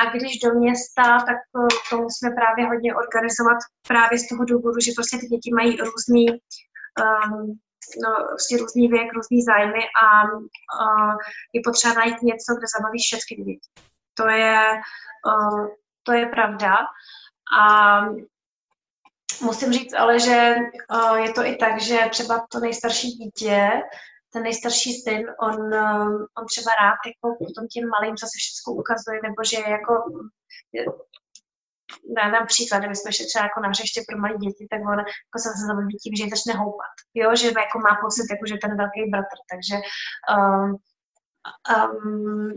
Speaker 2: A když do města, tak to, to musíme právě hodně organizovat právě z toho důvodu, že prostě ty děti mají různý, um, no, prostě různý věk, různý zájmy a uh, je potřeba najít něco, kde zabaví všechny děti. To je, uh, to je pravda. A musím říct ale, že uh, je to i tak, že třeba to nejstarší dítě ten nejstarší syn, on, um, on třeba rád jako potom těm malým zase všechno ukazuje, nebo že jako dá nám příklad, kdyby jsme třeba jako na hřeště pro malé děti, tak on jako se zabaví tím, že začne houpat. Jo, že jako má pocit, jako, že ten velký bratr. Takže um, um,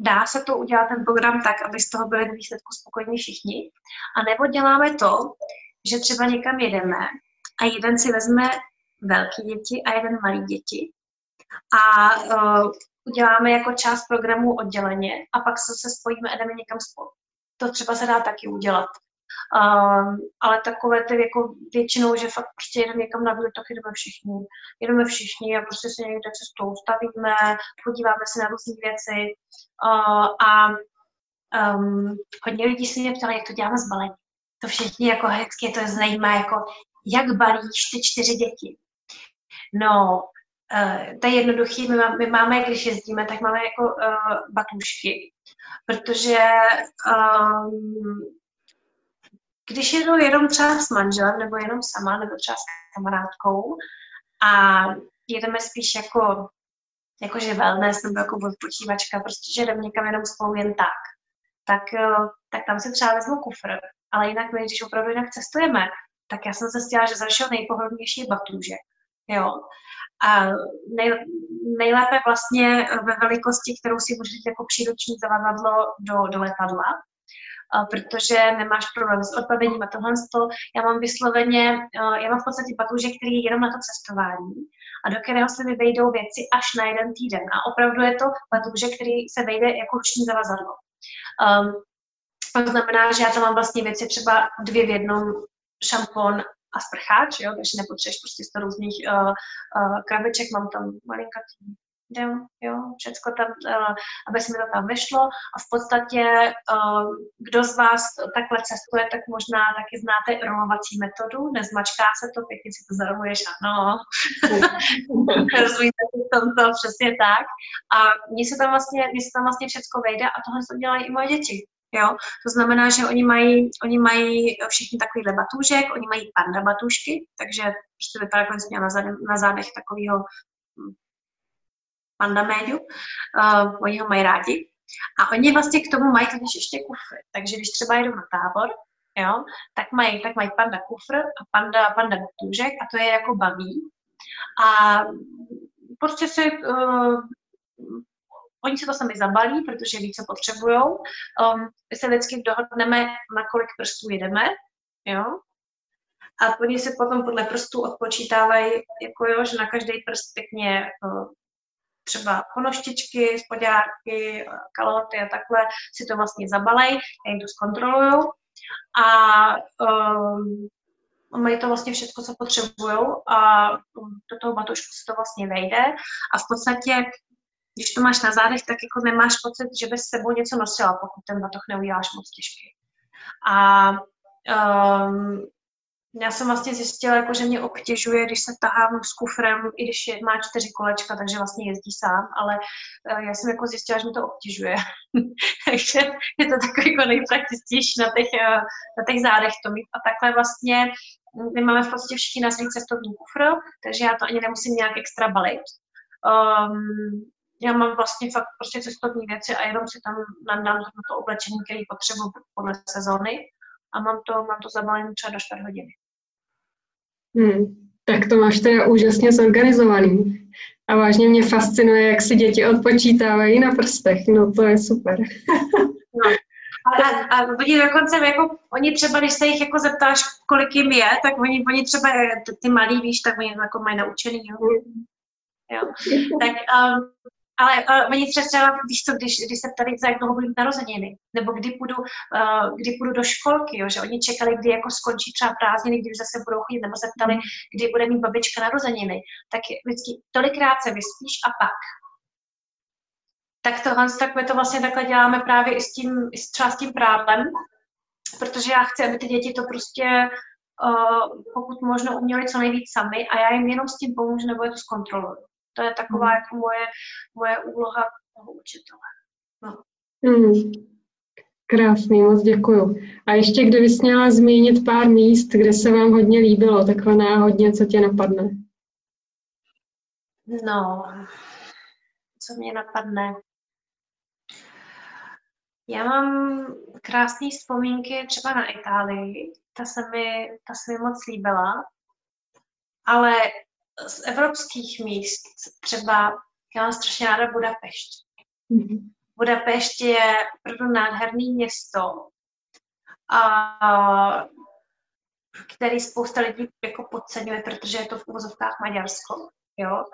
Speaker 2: dá se to udělat ten program tak, aby z toho byli výsledku spokojení všichni. A nebo děláme to, že třeba někam jedeme a jeden si vezme velké děti a jeden malý děti. A uh, uděláme jako část programu odděleně a pak se, spojíme a jdeme někam spolu. To třeba se dá taky udělat. Um, ale takové ty jako většinou, že fakt prostě jedeme někam na výlet, tak jdeme všichni. Jedeme všichni a prostě se někde cestou stavíme, podíváme se na různé věci. Uh, a um, hodně lidí se mě ptali, jak to děláme s balení. To všichni jako hezky to zajímá, jako jak balíš ty čtyři děti. No, uh, to je jednoduchý. My, má, my máme, když jezdíme, tak máme jako uh, batušky, protože um, když jedu jenom třeba s manželem, nebo jenom sama, nebo třeba s kamarádkou a jedeme spíš jako jakože wellness nebo jako odpočívačka, prostě, že jdeme někam jenom spolu jen tak, tak, tak tam si třeba vezmu kufr. Ale jinak my, když opravdu jinak cestujeme, tak já jsem se zjistila, že zašel nejpohodlnější batůžek. Jo. A nej, nejlépe vlastně ve velikosti, kterou si můžete jako příruční zavadadlo do, do letadla, protože nemáš problém s odbavením a tohle. Já mám vysloveně, já mám v podstatě batůžek, který je jenom na to cestování a do kterého se mi vejdou věci až na jeden týden. A opravdu je to batůžek, který se vejde jako ruční zavazadlo. Um, to znamená, že já tam mám vlastně věci třeba dvě v jednom, šampon a sprcháč, jo, takže nepotřebuješ prostě sto různých uh, uh, krabiček, mám tam malinkatý jo, jo, všecko tam, uh, aby se mi to tam vyšlo a v podstatě uh, kdo z vás takhle cestuje, tak možná taky znáte rolovací metodu, nezmačká se to, pěkně si to zaroluješ, ano, rozumíte si v tomto přesně tak. A mně se tam vlastně, mně se tam vlastně všecko vejde a tohle to dělají i moje děti. Jo? To znamená, že oni mají, oni mají všichni takovýhle batůžek, oni mají panda batušky, takže prostě vypadá, jako jsem na, zádech, na zádech takového hm, panda médiu. Uh, oni ho mají rádi. A oni vlastně k tomu mají totiž ještě kufr. Takže když třeba jedou na tábor, jo, tak mají, tak mají panda kufr a panda, panda batůžek a to je jako baví. A prostě si uh, Oni si to sami zabalí, protože ví, co potřebují. Um, my se vždycky dohodneme, na kolik prstů jedeme, jo. A oni si potom podle prstů odpočítávají, jako jo, že na každý prst pěkně uh, třeba konoštičky, spodárky, kalhoty a takhle si to vlastně zabalej, já jim to zkontroluju a um, mají to vlastně všechno, co potřebují a do toho batošku se to vlastně vejde a v podstatě když to máš na zádech, tak jako nemáš pocit, že bys sebou něco nosila, pokud ten batoh neuděláš moc těžký. A Um, já jsem vlastně zjistila, jako, že mě obtěžuje, když se tahám s kufrem, i když je, má čtyři kolečka, takže vlastně jezdí sám, ale uh, já jsem jako zjistila, že mi to obtěžuje. takže je to takový jako nejpraktičtější na těch, uh, na těch zádech to mít. A takhle vlastně my máme v podstatě všichni na svých cestovní kufr, takže já to ani nemusím nějak extra balit. Um, já mám vlastně fakt prostě cestovní věci a jenom si tam nadám to oblečení, které potřebuji podle sezóny a mám to, mám to zabalené třeba do 4 hodiny.
Speaker 1: Hmm, tak to máš teda úžasně zorganizovaný. A vážně mě fascinuje, jak si děti odpočítávají na prstech. No to je super.
Speaker 2: no. A, a, a oni dokonce, jako, oni třeba, když se jich jako zeptáš, kolik jim je, tak oni, oni třeba, ty, ty malí, víš, tak oni jako mají naučený, jo. Hmm. jo. Tak um, ale uh, oni třeba, víš co, když, když se ptali, za jak dlouho budou narozeniny, nebo kdy půjdu, uh, kdy půjdu do školky, jo, že oni čekali, kdy jako skončí třeba prázdniny, kdy už zase budou chodit, nebo se ptali, kdy bude mít babička narozeniny, tak vždycky tolikrát se vyspíš a pak. Tak tohle, tak my to vlastně takhle děláme právě i s tím, i třeba s tím právem, protože já chci, aby ty děti to prostě uh, pokud možno uměli co nejvíc sami a já jim jenom s tím pomůžu nebo je to zkontroluji. To je taková mm. jako moje, moje úloha toho učitele. No.
Speaker 1: Mm. Krásný, moc děkuju. A ještě kdybys měla zmínit pár míst, kde se vám hodně líbilo, takhle náhodně, co tě napadne?
Speaker 2: No, co mě napadne? Já mám krásné vzpomínky třeba na Itálii, ta se mi, ta se mi moc líbila, ale z evropských míst třeba já mám strašně ráda Budapešť. Mm-hmm. Budapešť je opravdu nádherný město, a, který spousta lidí jako podceňuje, protože je to v uvozovkách Maďarsko. Jo?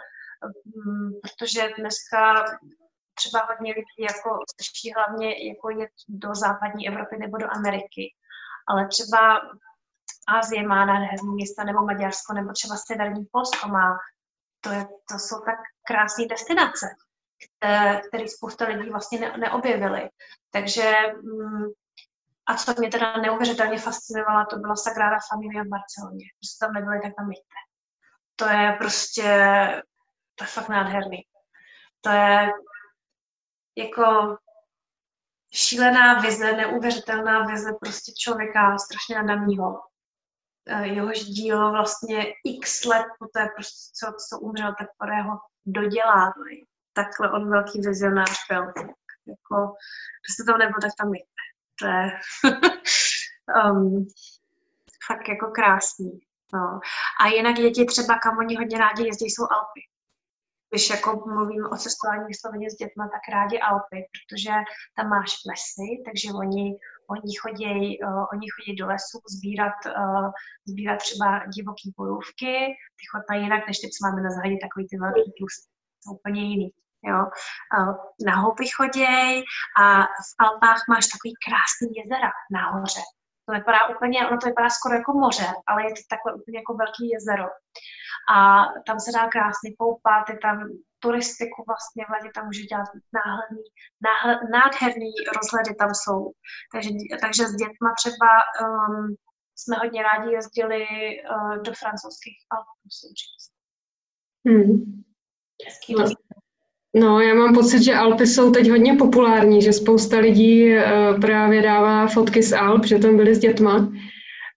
Speaker 2: Mm, protože dneska třeba hodně lidí jako stačí hlavně jako jet do západní Evropy nebo do Ameriky. Ale třeba Ázie má nádherné města, nebo Maďarsko, nebo třeba severní Polsko má. To, je, to jsou tak krásné destinace, které, spousta lidí vlastně ne, neobjevily. Takže mm, a co mě teda neuvěřitelně fascinovalo, to byla Sagrada Familia v Barceloně. Když tam nebyli, tak tam jděte. To je prostě, to je fakt nádherný. To je jako šílená vize, neuvěřitelná vize prostě člověka strašně nadaného. Eh, jehož dílo vlastně x let poté, prostě, co, co umřel, tak ho dodělá. Takhle on velký vizionář byl. Jako, když to nebyl, tak tam jděte. To je um, fakt jako krásný. No. A jinak děti třeba, kam oni hodně rádi jezdí, jsou Alpy když jako mluvím o cestování vysloveně s dětma, tak rádi Alpy, protože tam máš lesy, takže oni, oni, chodí, uh, oni chodí do lesu sbírat, uh, sbírat třeba divoký borůvky, ty chutnají jinak, než ty, co máme na zahradě, takový ty velký tlustý, jsou úplně jiný. Jo. Uh, na houby choděj a v Alpách máš takový krásný jezera nahoře. To vypadá úplně, ono to vypadá skoro jako moře, ale je to takhle úplně jako velký jezero a tam se dá krásně koupat, je tam turistiku vlastně v letě tam může dělat náhledný, náhled, nádherný rozhledy tam jsou. Takže, takže s dětma třeba um, jsme hodně rádi jezdili uh, do francouzských Alp, musím říct. Hmm.
Speaker 1: no. No, já mám pocit, že Alpy jsou teď hodně populární, že spousta lidí uh, právě dává fotky z Alp, že tam byli s dětma.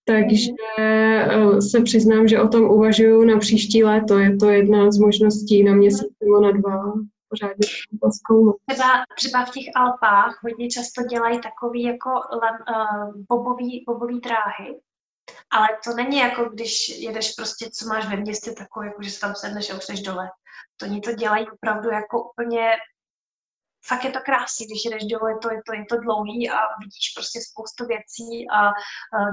Speaker 1: Takže eh, se přiznám, že o tom uvažuju na příští léto. Je to jedna z možností na měsíc nebo na dva pořádně.
Speaker 2: Třeba, třeba v těch Alpách hodně často dělají takový jako uh, bobový, bobový dráhy, ale to není jako když jedeš prostě, co máš ve městě, takový, jako že se tam sedneš a už jsi dole. To oni to dělají opravdu jako úplně fakt je to krásný, když jdeš dolů, je to, je to, je to dlouhý a vidíš prostě spoustu věcí a,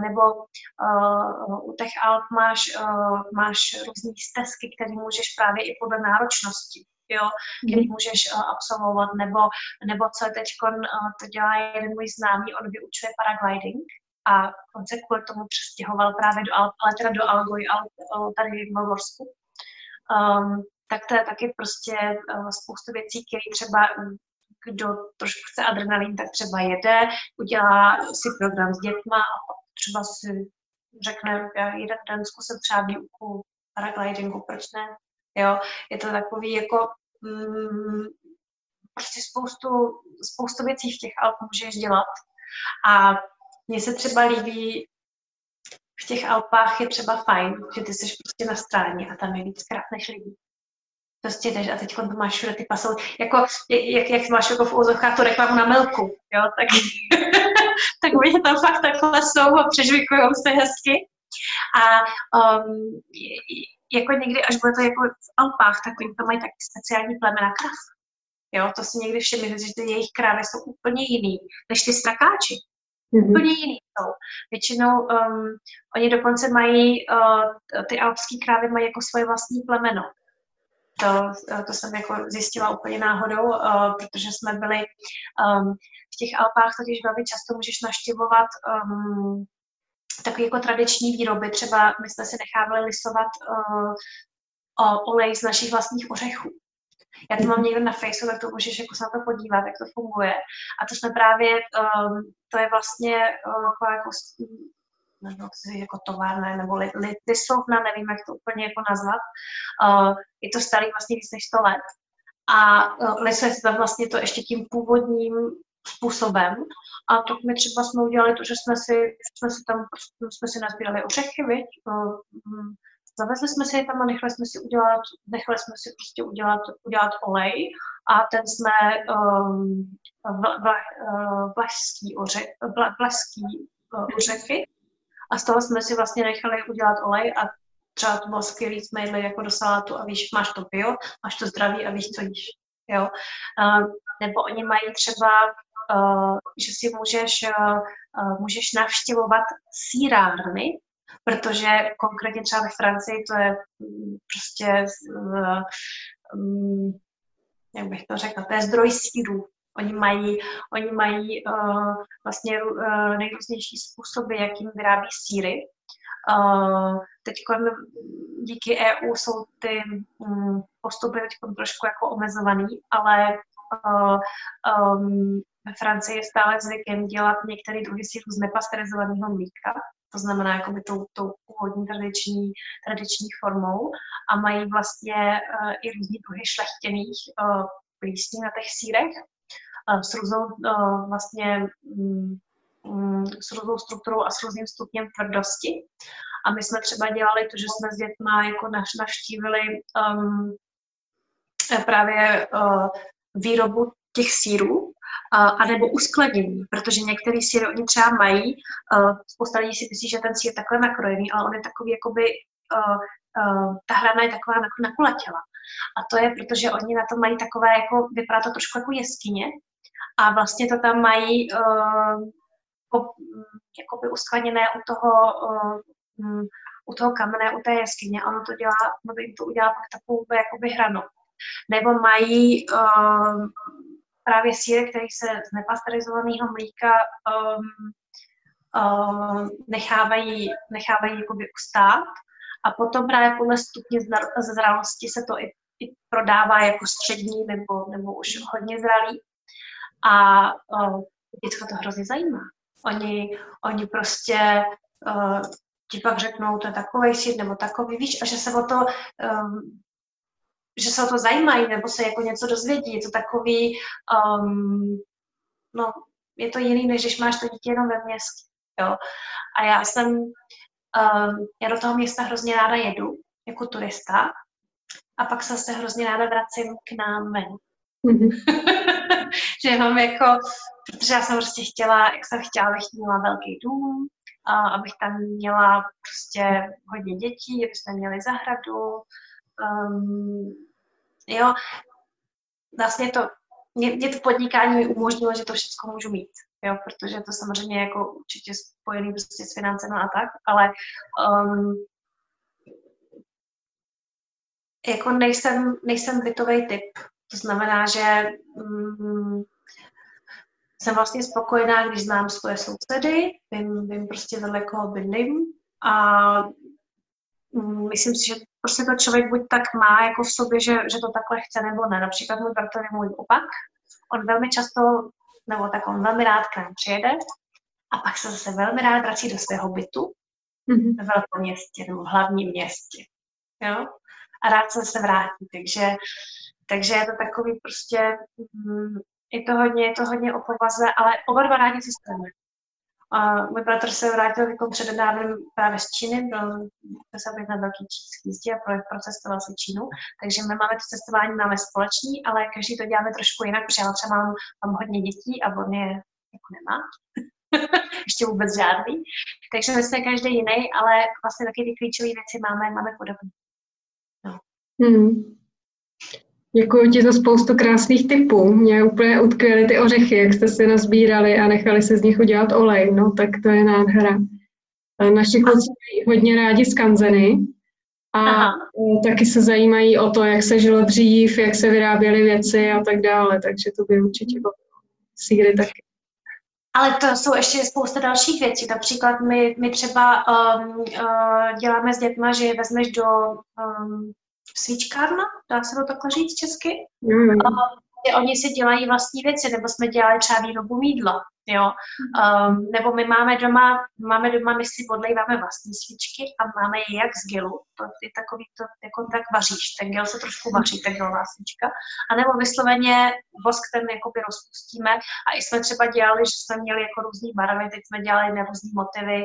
Speaker 2: nebo uh, u těch Alp máš, uh, máš různé stezky, které můžeš právě i podle náročnosti jo, který mhm. můžeš uh, absolvovat, nebo, nebo co je teď, uh, to dělá jeden můj známý, on vyučuje paragliding a on se kvůli tomu přestěhoval právě do Alp, ale teda do Algoj, Alp, tady v Malvorsku. Um, tak to je taky prostě uh, spoustu věcí, které třeba kdo trošku chce adrenalin, tak třeba jede, udělá si program s dětma a třeba si řekne, já jeden den zkusím třeba výuku paraglidingu, proč ne? Jo, je to takový jako mm, prostě spoustu, spoustu věcí v těch Alp můžeš dělat. A mně se třeba líbí, v těch Alpách je třeba fajn, že ty jsi prostě na stráně a tam je víc krát než lidí. Prostě jdeš a teď to máš všude ty pasou, jako, jak, jak máš jako v úzovkách tu reklamu na milku, jo, tak, tak oni tam fakt takhle jsou a přežvikují se hezky. A um, jako někdy, až bude to jako v Alpách, tak oni tam mají taky speciální plemena krav. Jo, to si někdy všimli, že ty jejich krávy jsou úplně jiný než ty strakáči. Mm-hmm. Úplně jiný jsou. Většinou um, oni dokonce mají, uh, ty alpské krávy mají jako svoje vlastní plemeno. To, to jsem jako zjistila úplně náhodou, uh, protože jsme byli um, v těch Alpách, totiž velmi často můžeš naštěvovat um, takové jako tradiční výroby. Třeba my jsme si nechávali lisovat uh, olej z našich vlastních ořechů. Já to mám někde na Facebooku, tak to můžeš jako se na to podívat, jak to funguje. A to jsme právě, um, to je vlastně uh, jako nebo jako továrna, nebo li, li, lisovna, nevím, jak to úplně jako nazvat. Uh, je to starý vlastně víc než 100 let. A uh, lisuje se tam vlastně to ještě tím původním způsobem. A to my třeba jsme udělali to, že jsme si, jsme si tam jsme si nazbírali ořechy, viď? Uh, Zavezli jsme si je tam a nechali jsme si udělat, nechali jsme si prostě udělat, udělat olej a ten jsme um, vlašský, oře, vlašský uh, ořechy a z toho jsme si vlastně nechali udělat olej a třeba to bylo skvělý, jsme jedli jako do salátu a víš, máš to bio, máš to zdraví a víš, co jíš. Jo? Uh, nebo oni mají třeba, uh, že si můžeš, uh, můžeš navštěvovat sírárny, protože konkrétně třeba ve Francii to je mm, prostě, um, jak bych to řekla, to je zdroj síru. Oni mají, oni mají uh, vlastně uh, nejrůznější způsoby, jakým vyrábí síry. Uh, teď díky EU jsou ty um, postupy teď trošku jako omezovaný, ale uh, um, ve Francii je stále zvykem dělat některé druhy sírů z nepasterizovaného mlíka, to znamená jakoby tou, tou původní tradiční, tradiční formou a mají vlastně uh, i různý druhy šlechtěných uh, plísní na těch sírech s různou uh, vlastně um, um, s různou strukturou a s různým stupněm tvrdosti. A my jsme třeba dělali to, že jsme s dětma jako navštívili um, právě uh, výrobu těch sírů a nebo uskladnění, protože některé síry oni třeba mají, spousta lidí si myslí, že ten sír je takhle nakrojený, ale on je takový jakoby, ta hrana je taková nakulatěla. A to je, protože oni na to mají takové, jako, vypadá to trošku jako jeskyně a vlastně to tam mají jakoby uskladněné u toho, u toho kamene, u té jeskyně ono to dělá, ono to udělá pak takovou jakoby hranu. Nebo mají právě síry, které se z nepasterizovaného mlíka um, um, nechávají, nechávají jakoby ustát a potom právě podle stupně zralosti se to i, i prodává jako střední nebo, nebo už hodně zralý. A uh, děcka to hrozně zajímá. Oni, oni prostě uh, ti pak řeknou, to je takový sír nebo takový, víš, a že se o to um, že se o to zajímají nebo se jako něco dozvědí. Je to takový, um, no, je to jiný, než když máš to dítě jenom ve městě. Jo? A já jsem, um, já do toho města hrozně ráda jedu, jako turista, a pak se hrozně ráda vracím k nám ven. Mm-hmm. že mám jako, protože já jsem prostě chtěla, jak jsem chtěla, abych měla velký dům, a abych tam měla prostě hodně dětí, abychom měli zahradu, um, jo, vlastně to, mě, mě to podnikání umožnilo, že to všechno můžu mít, jo, protože to samozřejmě jako určitě spojený prostě s financemi a tak, ale um, jako nejsem, nejsem bytový typ. To znamená, že um, jsem vlastně spokojená, když znám svoje sousedy, vím, vím prostě vedle koho bydlím a um, myslím si, že prostě to člověk buď tak má jako v sobě, že, že to takhle chce, nebo ne. Například můj bratr je můj opak. On velmi často, nebo tak on velmi rád k nám přijede a pak se zase velmi rád vrací do svého bytu mm-hmm. ve velkém městě nebo v hlavním městě. Jo? A rád se zase vrátí. Takže, takže je to takový prostě, mm, je to hodně, je to hodně o povaze, ale oba dva rádi cestujeme. Uh, můj bratr se vrátil jako přednedávnem právě z Číny, byl se na velký čínský jízdě a procestoval se Čínu, takže my máme to cestování máme společný, ale každý to děláme trošku jinak, protože já třeba mám, mám hodně dětí a on je jako nemá. Ještě vůbec žádný. Takže my jsme každý jiný, ale vlastně taky ty klíčové věci máme, máme podobné. No. Hmm.
Speaker 1: Děkuji ti za spoustu krásných typů. Mě úplně utkvěly ty ořechy, jak jste si nazbírali a nechali se z nich udělat olej. No, tak to je nádhera. Naši kluci mají hodně rádi skanzeny a Aha. taky se zajímají o to, jak se žilo dřív, jak se vyráběly věci a tak dále, takže to by určitě bylo síry taky.
Speaker 2: Ale to jsou ještě spousta dalších věcí. Například my, my třeba um, uh, děláme s dětma, že je vezmeš do um, svíčkárna, dá se to takhle říct česky. Mm. A oni si dělají vlastní věci, nebo jsme dělali třeba výrobu mídla, jo. Um, nebo my máme doma, máme doma, my si podlejváme vlastní svíčky a máme je jak z gelu. To je takový, to jako tak vaříš, ten gel se trošku vaří, ta gelová svíčka. A nebo vysloveně vosk ten jakoby rozpustíme a i jsme třeba dělali, že jsme měli jako různý barvy, teď jsme dělali na různý motivy,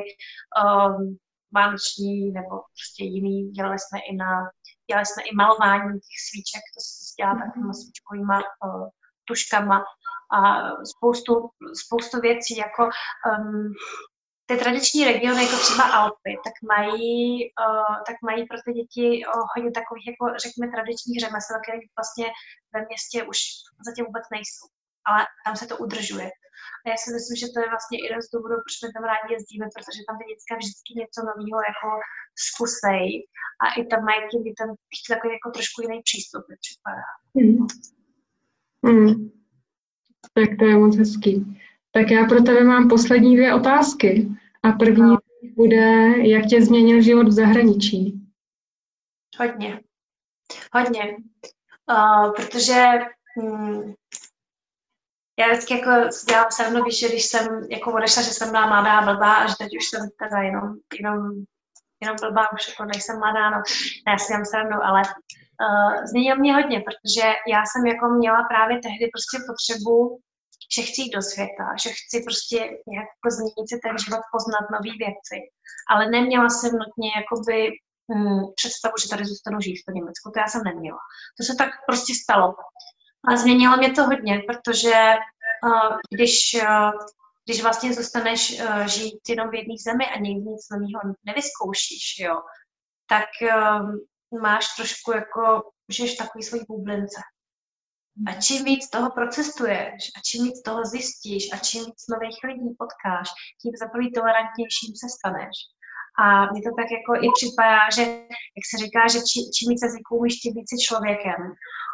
Speaker 2: um, vánoční nebo prostě jiný. Dělali jsme i na dělali jsme i malování těch svíček, to se dělá mhm. takovými svíčkovými uh, tuškama a spoustu, spoustu věcí, jako um, ty tradiční regiony, jako třeba Alpy, tak mají, uh, tak mají pro ty děti uh, hodně takových, jako řekněme, tradičních řemesel, které vlastně ve městě už zatím vůbec nejsou. Ale tam se to udržuje. A já si myslím, že to je vlastně jeden z důvodů, proč my tam rádi jezdíme, protože tam ty děcka vždycky něco nového jako zkusej a i tam mají by tam ještě takový jako trošku jiný přístup, mi připadá. Mm.
Speaker 1: Mm. Tak to je moc hezký. Tak já pro tebe mám poslední dvě otázky. A první no. bude, jak tě změnil život v zahraničí?
Speaker 2: Hodně. Hodně. Uh, protože um, já vždycky jako dělám se mnou, víš, že když jsem jako odešla, že jsem byla mladá blbá a že teď už jsem teda jenom, jenom, jenom blbá, už jako nejsem mladá, no, ne, já si dělám srandu, ale uh, změnil mě hodně, protože já jsem jako měla právě tehdy prostě potřebu, že chci jít do světa, že chci prostě jako změnit si ten život, poznat nové věci, ale neměla jsem nutně jakoby hm, představu, že tady zůstanu žít v Německu, to já jsem neměla. To se tak prostě stalo. A změnilo mě to hodně, protože uh, když, uh, když vlastně zůstaneš uh, žít jenom v jedné zemi a nikdy nic nového nevyzkoušíš, jo, tak uh, máš trošku jako, žiješ takový svůj bublince. A čím víc toho procestuješ, a čím víc toho zjistíš, a čím víc nových lidí potkáš, tím za prvý tolerantnějším se staneš. A mně to tak jako i připadá, že, jak se říká, že či, čím víc jazyků umíš, tím víc člověkem,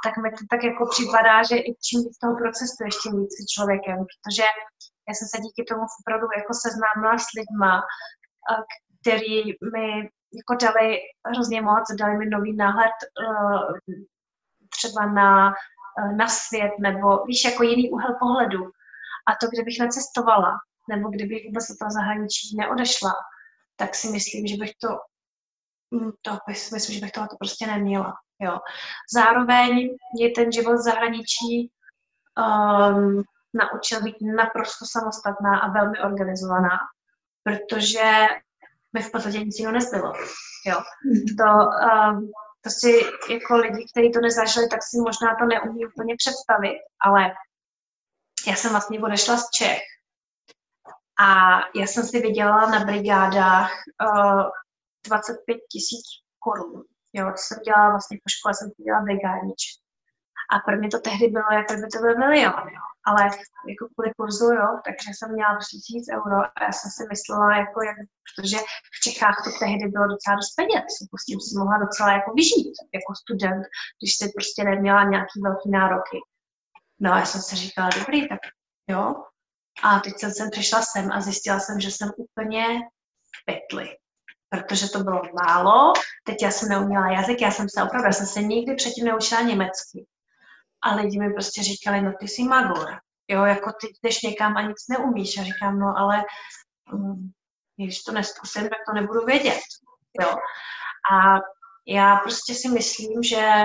Speaker 2: tak mi to tak jako připadá, že i čím víc toho procesuješ, tím víc člověkem, protože já jsem se díky tomu opravdu jako seznámila s lidma, který mi jako dali hrozně moc, dali mi nový náhled uh, třeba na, uh, na svět, nebo víš, jako jiný úhel pohledu. A to, kdybych necestovala, nebo kdybych vůbec do toho zahraničí neodešla, tak si myslím, že bych to, hm, to myslím, že bych tohle prostě neměla. Jo. Zároveň je ten život v zahraničí um, naučil být naprosto samostatná a velmi organizovaná, protože mi v podstatě nic jiného nezbylo. Jo. To, um, to si jako lidi, kteří to nezažili, tak si možná to neumí úplně představit, ale já jsem vlastně odešla z Čech a já jsem si vydělala na brigádách uh, 25 tisíc korun. Jo, to jsem dělala vlastně po škole, jsem dělala brigádniče. A pro mě to tehdy bylo, jako by to byl milion, jo. Ale jako kvůli kurzu, jo, takže jsem měla tisíc euro a já jsem si myslela, jako jak, protože v Čechách to tehdy bylo docela dost peněz, jako s tím si mohla docela jako vyžít, jako student, když jsi prostě neměla nějaký velký nároky. No a já jsem si říkala, dobrý, tak jo, a teď jsem sem přišla sem a zjistila jsem, že jsem úplně v pytli. Protože to bylo málo, teď já jsem neuměla jazyk, já jsem se opravdu, já jsem se nikdy předtím neučila německy. A lidi mi prostě říkali, no ty jsi magor, jo, jako ty jdeš někam a nic neumíš. A říkám, no ale mm, když to neskusím, tak to nebudu vědět. Jo. A já prostě si myslím, že,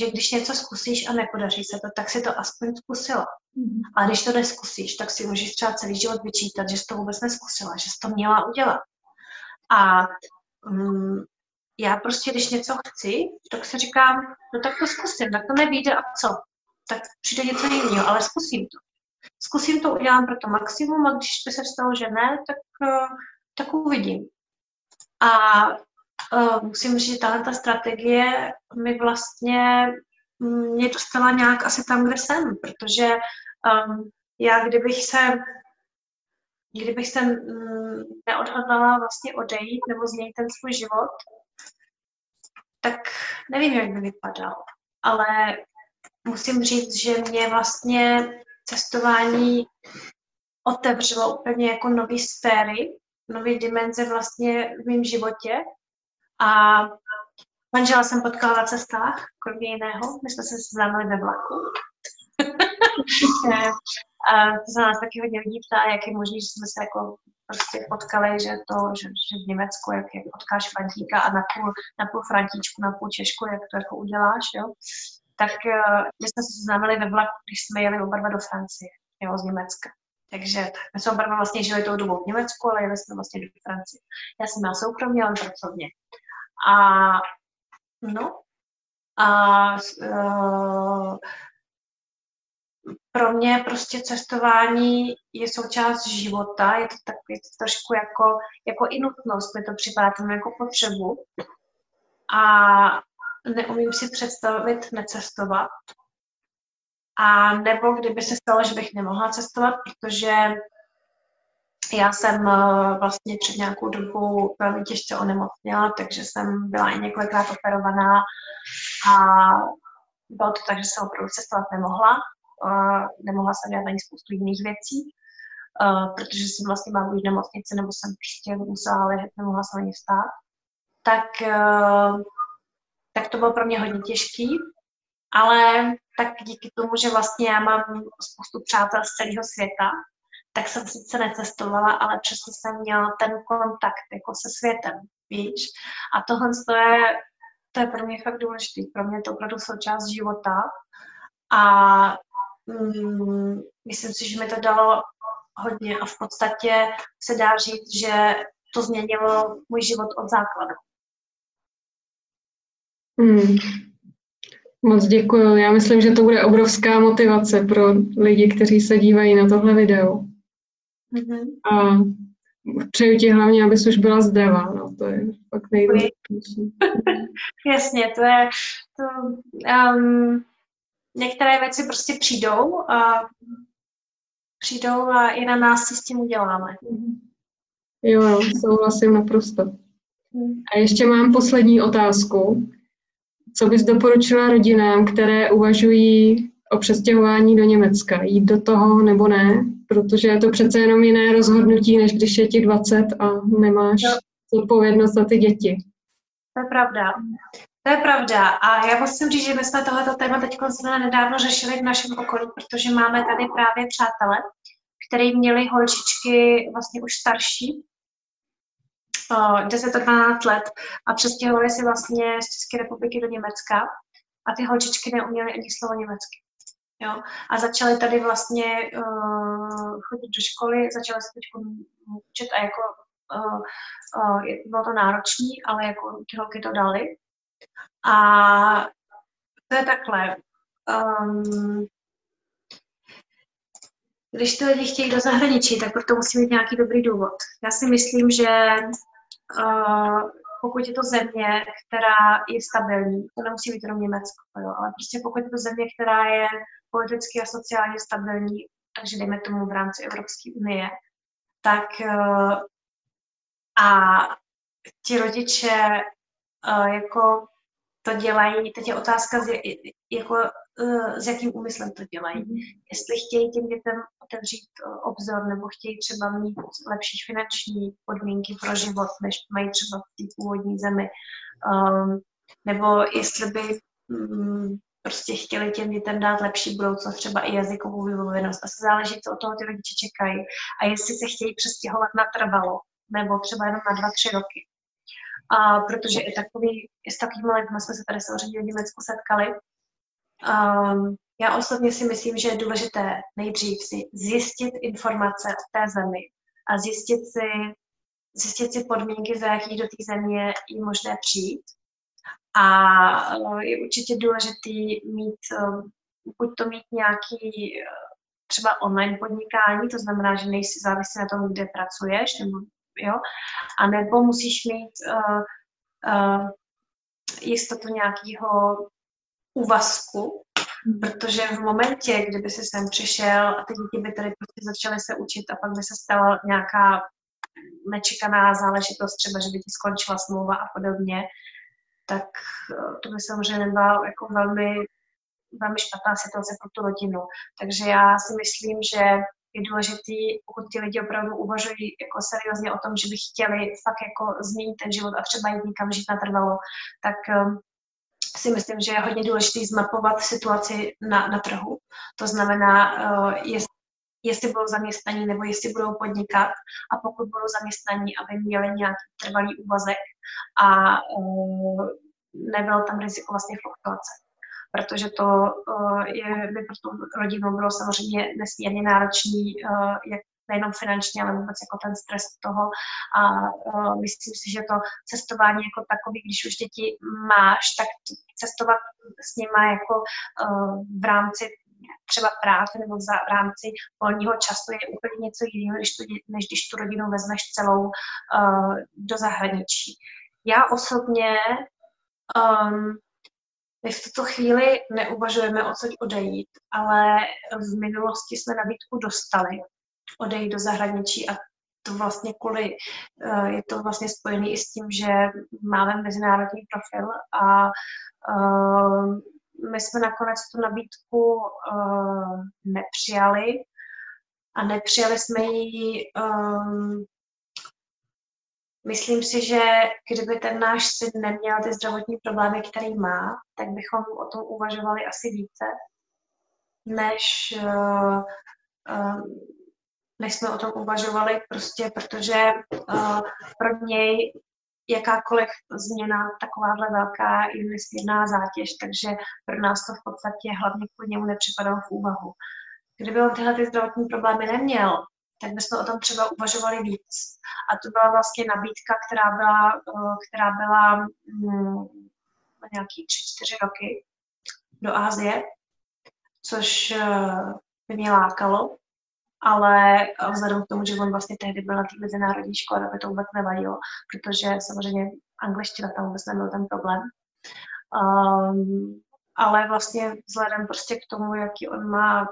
Speaker 2: že když něco zkusíš a nepodaří se to, tak si to aspoň zkusila. Mm-hmm. A když to neskusíš, tak si můžeš třeba celý život vyčítat, že jsi to vůbec neskusila, že jsi to měla udělat. A um, já prostě, když něco chci, tak si říkám, no tak to zkusím, tak to nevíde a co? Tak přijde něco jiného, ale zkusím to. Zkusím to, udělám pro to maximum a když by se stalo, že ne, tak, uh, tak uvidím. A uh, musím říct, že tahle ta strategie mi vlastně mě dostala nějak asi tam, kde jsem, protože um, já kdybych se kdybych se mm, neodhodlala vlastně odejít nebo změnit ten svůj život, tak nevím, jak by vypadal. Ale musím říct, že mě vlastně cestování otevřelo úplně jako nové sféry, nové dimenze vlastně v mém životě. A manžela jsem potkala na cestách, kromě jiného. My jsme se seznámili ve vlaku. a to se nás taky hodně lidí ptá, jak je možné, že jsme se jako prostě potkali, že to, že, že v Německu, jak, jak potkáš Frantíka a na půl, na půl Frantíčku, na půl Češku, jak to jako uděláš, jo. Tak uh, my jsme se seznámili ve vlaku, když jsme jeli oba dva do Francie, jo, z Německa. Takže my jsme oba vlastně žili tou dobou v Německu, ale jeli jsme vlastně do Francie. Já jsem měla soukromně, ale pracovně. A no, a uh, pro mě prostě cestování je součást života, je to takový trošku jako, jako i nutnost, mi to připadá tam jako potřebu. A neumím si představit necestovat. A nebo kdyby se stalo, že bych nemohla cestovat, protože já jsem eh, vlastně před nějakou dobou velmi těžce onemocněla, takže jsem byla i několikrát operovaná a bylo to tak, že jsem opravdu cestovat nemohla nemohla jsem dělat ani spoustu jiných věcí, protože jsem vlastně mám v nemocnici, nebo jsem prostě musela ležet, nemohla jsem ani vstát. Tak, tak to bylo pro mě hodně těžký, ale tak díky tomu, že vlastně já mám spoustu přátel z celého světa, tak jsem sice necestovala, ale přesto jsem měla ten kontakt jako se světem, víš. A tohle to je, to je pro mě fakt důležité. Pro mě to opravdu součást života. A mm, myslím si, že mi to dalo hodně a v podstatě se dá říct, že to změnilo můj život od základu.
Speaker 1: Hmm. Moc děkuji. Já myslím, že to bude obrovská motivace pro lidi, kteří se dívají na tohle video. Mm-hmm. A přeju ti hlavně, abys už byla zdravá. No, to je fakt nejdůležitější.
Speaker 2: Jasně, to je to, um, některé věci prostě přijdou a přijdou a i na nás si s tím uděláme.
Speaker 1: Jo, jo, souhlasím naprosto. Hmm. A ještě mám poslední otázku. Co bys doporučila rodinám, které uvažují o přestěhování do Německa? Jít do toho nebo ne? Protože je to přece jenom jiné rozhodnutí, než když je ti 20 a nemáš odpovědnost za ty děti.
Speaker 2: To je pravda. To je pravda. A já musím říct, že my jsme tohleto téma teď nedávno řešili v našem okolí, protože máme tady právě přátele, který měli holčičky vlastně už starší, 10 12 let a přestěhovali si vlastně z České republiky do Německa a ty holčičky neuměly ani slovo německy. Jo? A začaly tady vlastně uh, chodit do školy, začaly se teď učit a jako uh, uh, bylo to náročné, ale jako ty holky to dali. A to je takhle. Um, když ty lidi chtějí do zahraničí, tak proto musí mít nějaký dobrý důvod. Já si myslím, že uh, pokud je to země, která je stabilní, to nemusí být jenom Německo, jo, ale prostě pokud je to země, která je politicky a sociálně stabilní, takže dejme tomu v rámci Evropské unie, tak uh, a ti rodiče uh, jako to dělají, teď je otázka, z, jako, uh, s jakým úmyslem to dělají. Mm-hmm. Jestli chtějí těm dětem otevřít obzor, nebo chtějí třeba mít lepší finanční podmínky pro život, než mají třeba v té původní zemi. Um, nebo jestli by um, prostě chtěli těm dětem dát lepší budoucnost, třeba i jazykovou vybavenost. A se záleží, co od toho ty rodiče čekají. A jestli se chtějí přestěhovat na trvalo, nebo třeba jenom na dva, tři roky. A protože i takový, s takovými lidmi jsme se tady samozřejmě v Německu setkali. Um, já osobně si myslím, že je důležité nejdřív si zjistit informace o té zemi a zjistit si, zjistit si podmínky, za jakých do té země je možné přijít. A eh, je určitě důležitý mít, eh, buď to mít nějaký eh, třeba online podnikání, to znamená, že nejsi závislý na tom, kde pracuješ, nebo, jo, a nebo musíš mít uh, uh, jistotu nějakého úvazku, Protože v momentě, kdyby si sem přišel a ty děti by tady prostě začaly se učit a pak by se stala nějaká nečekaná záležitost, třeba, že by ti skončila smlouva a podobně, tak eh, to by samozřejmě byla jako velmi, velmi špatná situace pro tu rodinu. Takže já si myslím, že je důležitý, pokud ti lidi opravdu uvažují jako seriózně o tom, že by chtěli fakt jako změnit ten život a třeba jít někam žít natrvalo, tak eh, si myslím, že je hodně důležité zmapovat situaci na, na trhu. To znamená, uh, jest, jestli budou zaměstnaní nebo jestli budou podnikat a pokud budou zaměstnaní, aby měli nějaký trvalý úvazek a uh, nebylo tam riziko vlastně fluktuace. Protože to uh, je, by pro tu rodinu bylo samozřejmě nesmírně náročný, uh, jak nejenom finančně, ale vůbec jako ten stres toho a myslím si, že to cestování jako takový, když už děti máš, tak cestovat s nima jako v rámci třeba práce nebo v rámci volního času je úplně něco jiného, než, to, než když tu rodinu vezmeš celou uh, do zahraničí. Já osobně um, my v tuto chvíli neuvažujeme o co odejít, ale v minulosti jsme nabídku dostali odejít do zahraničí a to vlastně kvůli, eh, je to vlastně spojené i s tím, že máme mezinárodní profil a eh, my jsme nakonec tu nabídku eh, nepřijali a nepřijali jsme ji Myslím si, že kdyby ten náš syn neměl ty zdravotní problémy, který má, tak bychom o tom uvažovali asi více, než uh, uh, než jsme o tom uvažovali, prostě protože uh, pro něj jakákoliv změna takováhle velká je nesmírná zátěž, takže pro nás to v podstatě hlavně kvůli němu nepřipadalo v úvahu. Kdyby on tyhle ty zdravotní problémy neměl, tak bychom o tom třeba uvažovali víc. A to byla vlastně nabídka, která byla, uh, která byla um, nějaký tři, čtyři roky do Ázie, což uh, by mě lákalo, ale vzhledem k tomu, že on vlastně tehdy byl na té mezinárodní škole, tak to vůbec nevadilo, protože samozřejmě angličtina tam vůbec nebyl ten problém. Um, ale vlastně vzhledem prostě k tomu, jaký on má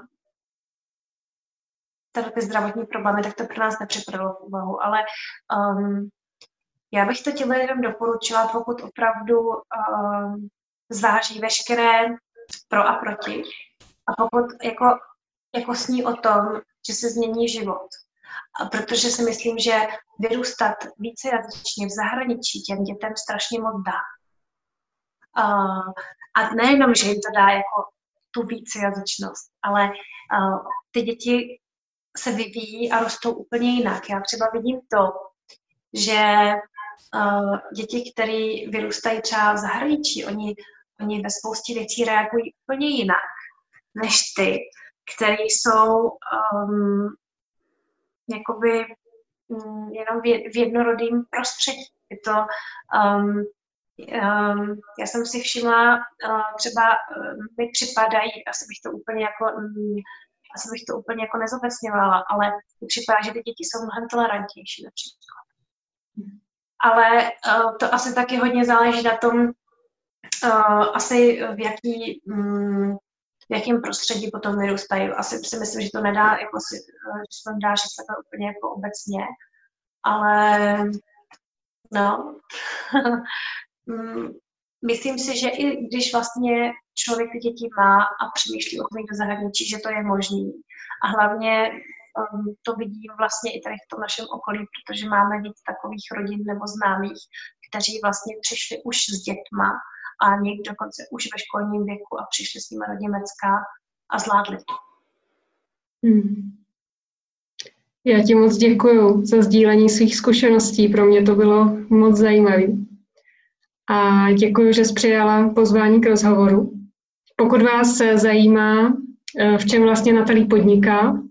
Speaker 2: tady ty zdravotní problémy, tak to pro nás nepřipadalo v úvahu. Ale um, já bych to těm lidem doporučila, pokud opravdu um, zváží veškeré pro a proti. A pokud jako, jako sní o tom, že se změní život. A protože si myslím, že vyrůstat vícejazyčně v zahraničí těm dětem strašně moc dá. A, nejenom, že jim to dá jako tu vícejazyčnost, ale ty děti se vyvíjí a rostou úplně jinak. Já třeba vidím to, že děti, které vyrůstají třeba v zahraničí, oni, oni ve spoustě věcí reagují úplně jinak než ty, které jsou um, jakoby um, jenom v jednorodým prostředí. Je to, um, um, já jsem si všimla, uh, třeba uh, mi připadají, asi bych to úplně jako um, asi bych to úplně jako nezobecňovala, ale mi připadá, že ty děti jsou mnohem tolerantnější například. Ale uh, to asi taky hodně záleží na tom, uh, asi v jaký um, v jakém prostředí potom vyrůstají. Asi si myslím, že to nedá, jako si, že se to nedá říct takhle úplně jako obecně, ale no, mm, myslím si, že i když vlastně člověk ty děti má a přemýšlí o tom do zahraničí, že to je možný. A hlavně um, to vidím vlastně i tady v tom našem okolí, protože máme víc takových rodin nebo známých, kteří vlastně přišli už s dětma a někdy dokonce už ve školním věku a přišli s nimi do Německa a zvládli to. Hmm.
Speaker 1: Já ti moc děkuji za sdílení svých zkušeností. Pro mě to bylo moc zajímavé. A děkuji, že jsi přijala pozvání k rozhovoru. Pokud vás zajímá, eh, v čem vlastně Natalí podniká,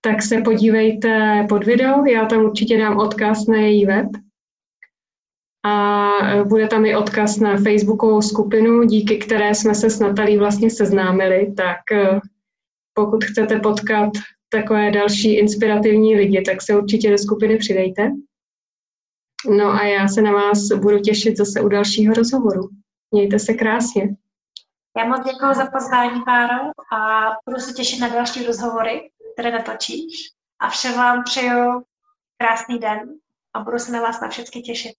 Speaker 1: tak se podívejte pod video. Já tam určitě dám odkaz na její web. A eh, bude tam i odkaz na facebookovou skupinu, díky které jsme se s Natalí vlastně seznámili. Tak eh, pokud chcete potkat takové další inspirativní lidi, tak se určitě do skupiny přidejte. No a já se na vás budu těšit zase u dalšího rozhovoru. Mějte se krásně.
Speaker 2: Já moc děkuji za pozvání, Páro, a budu se těšit na další rozhovory, které natočíš. A všem vám přeju krásný den a budu se na vás na všechny těšit.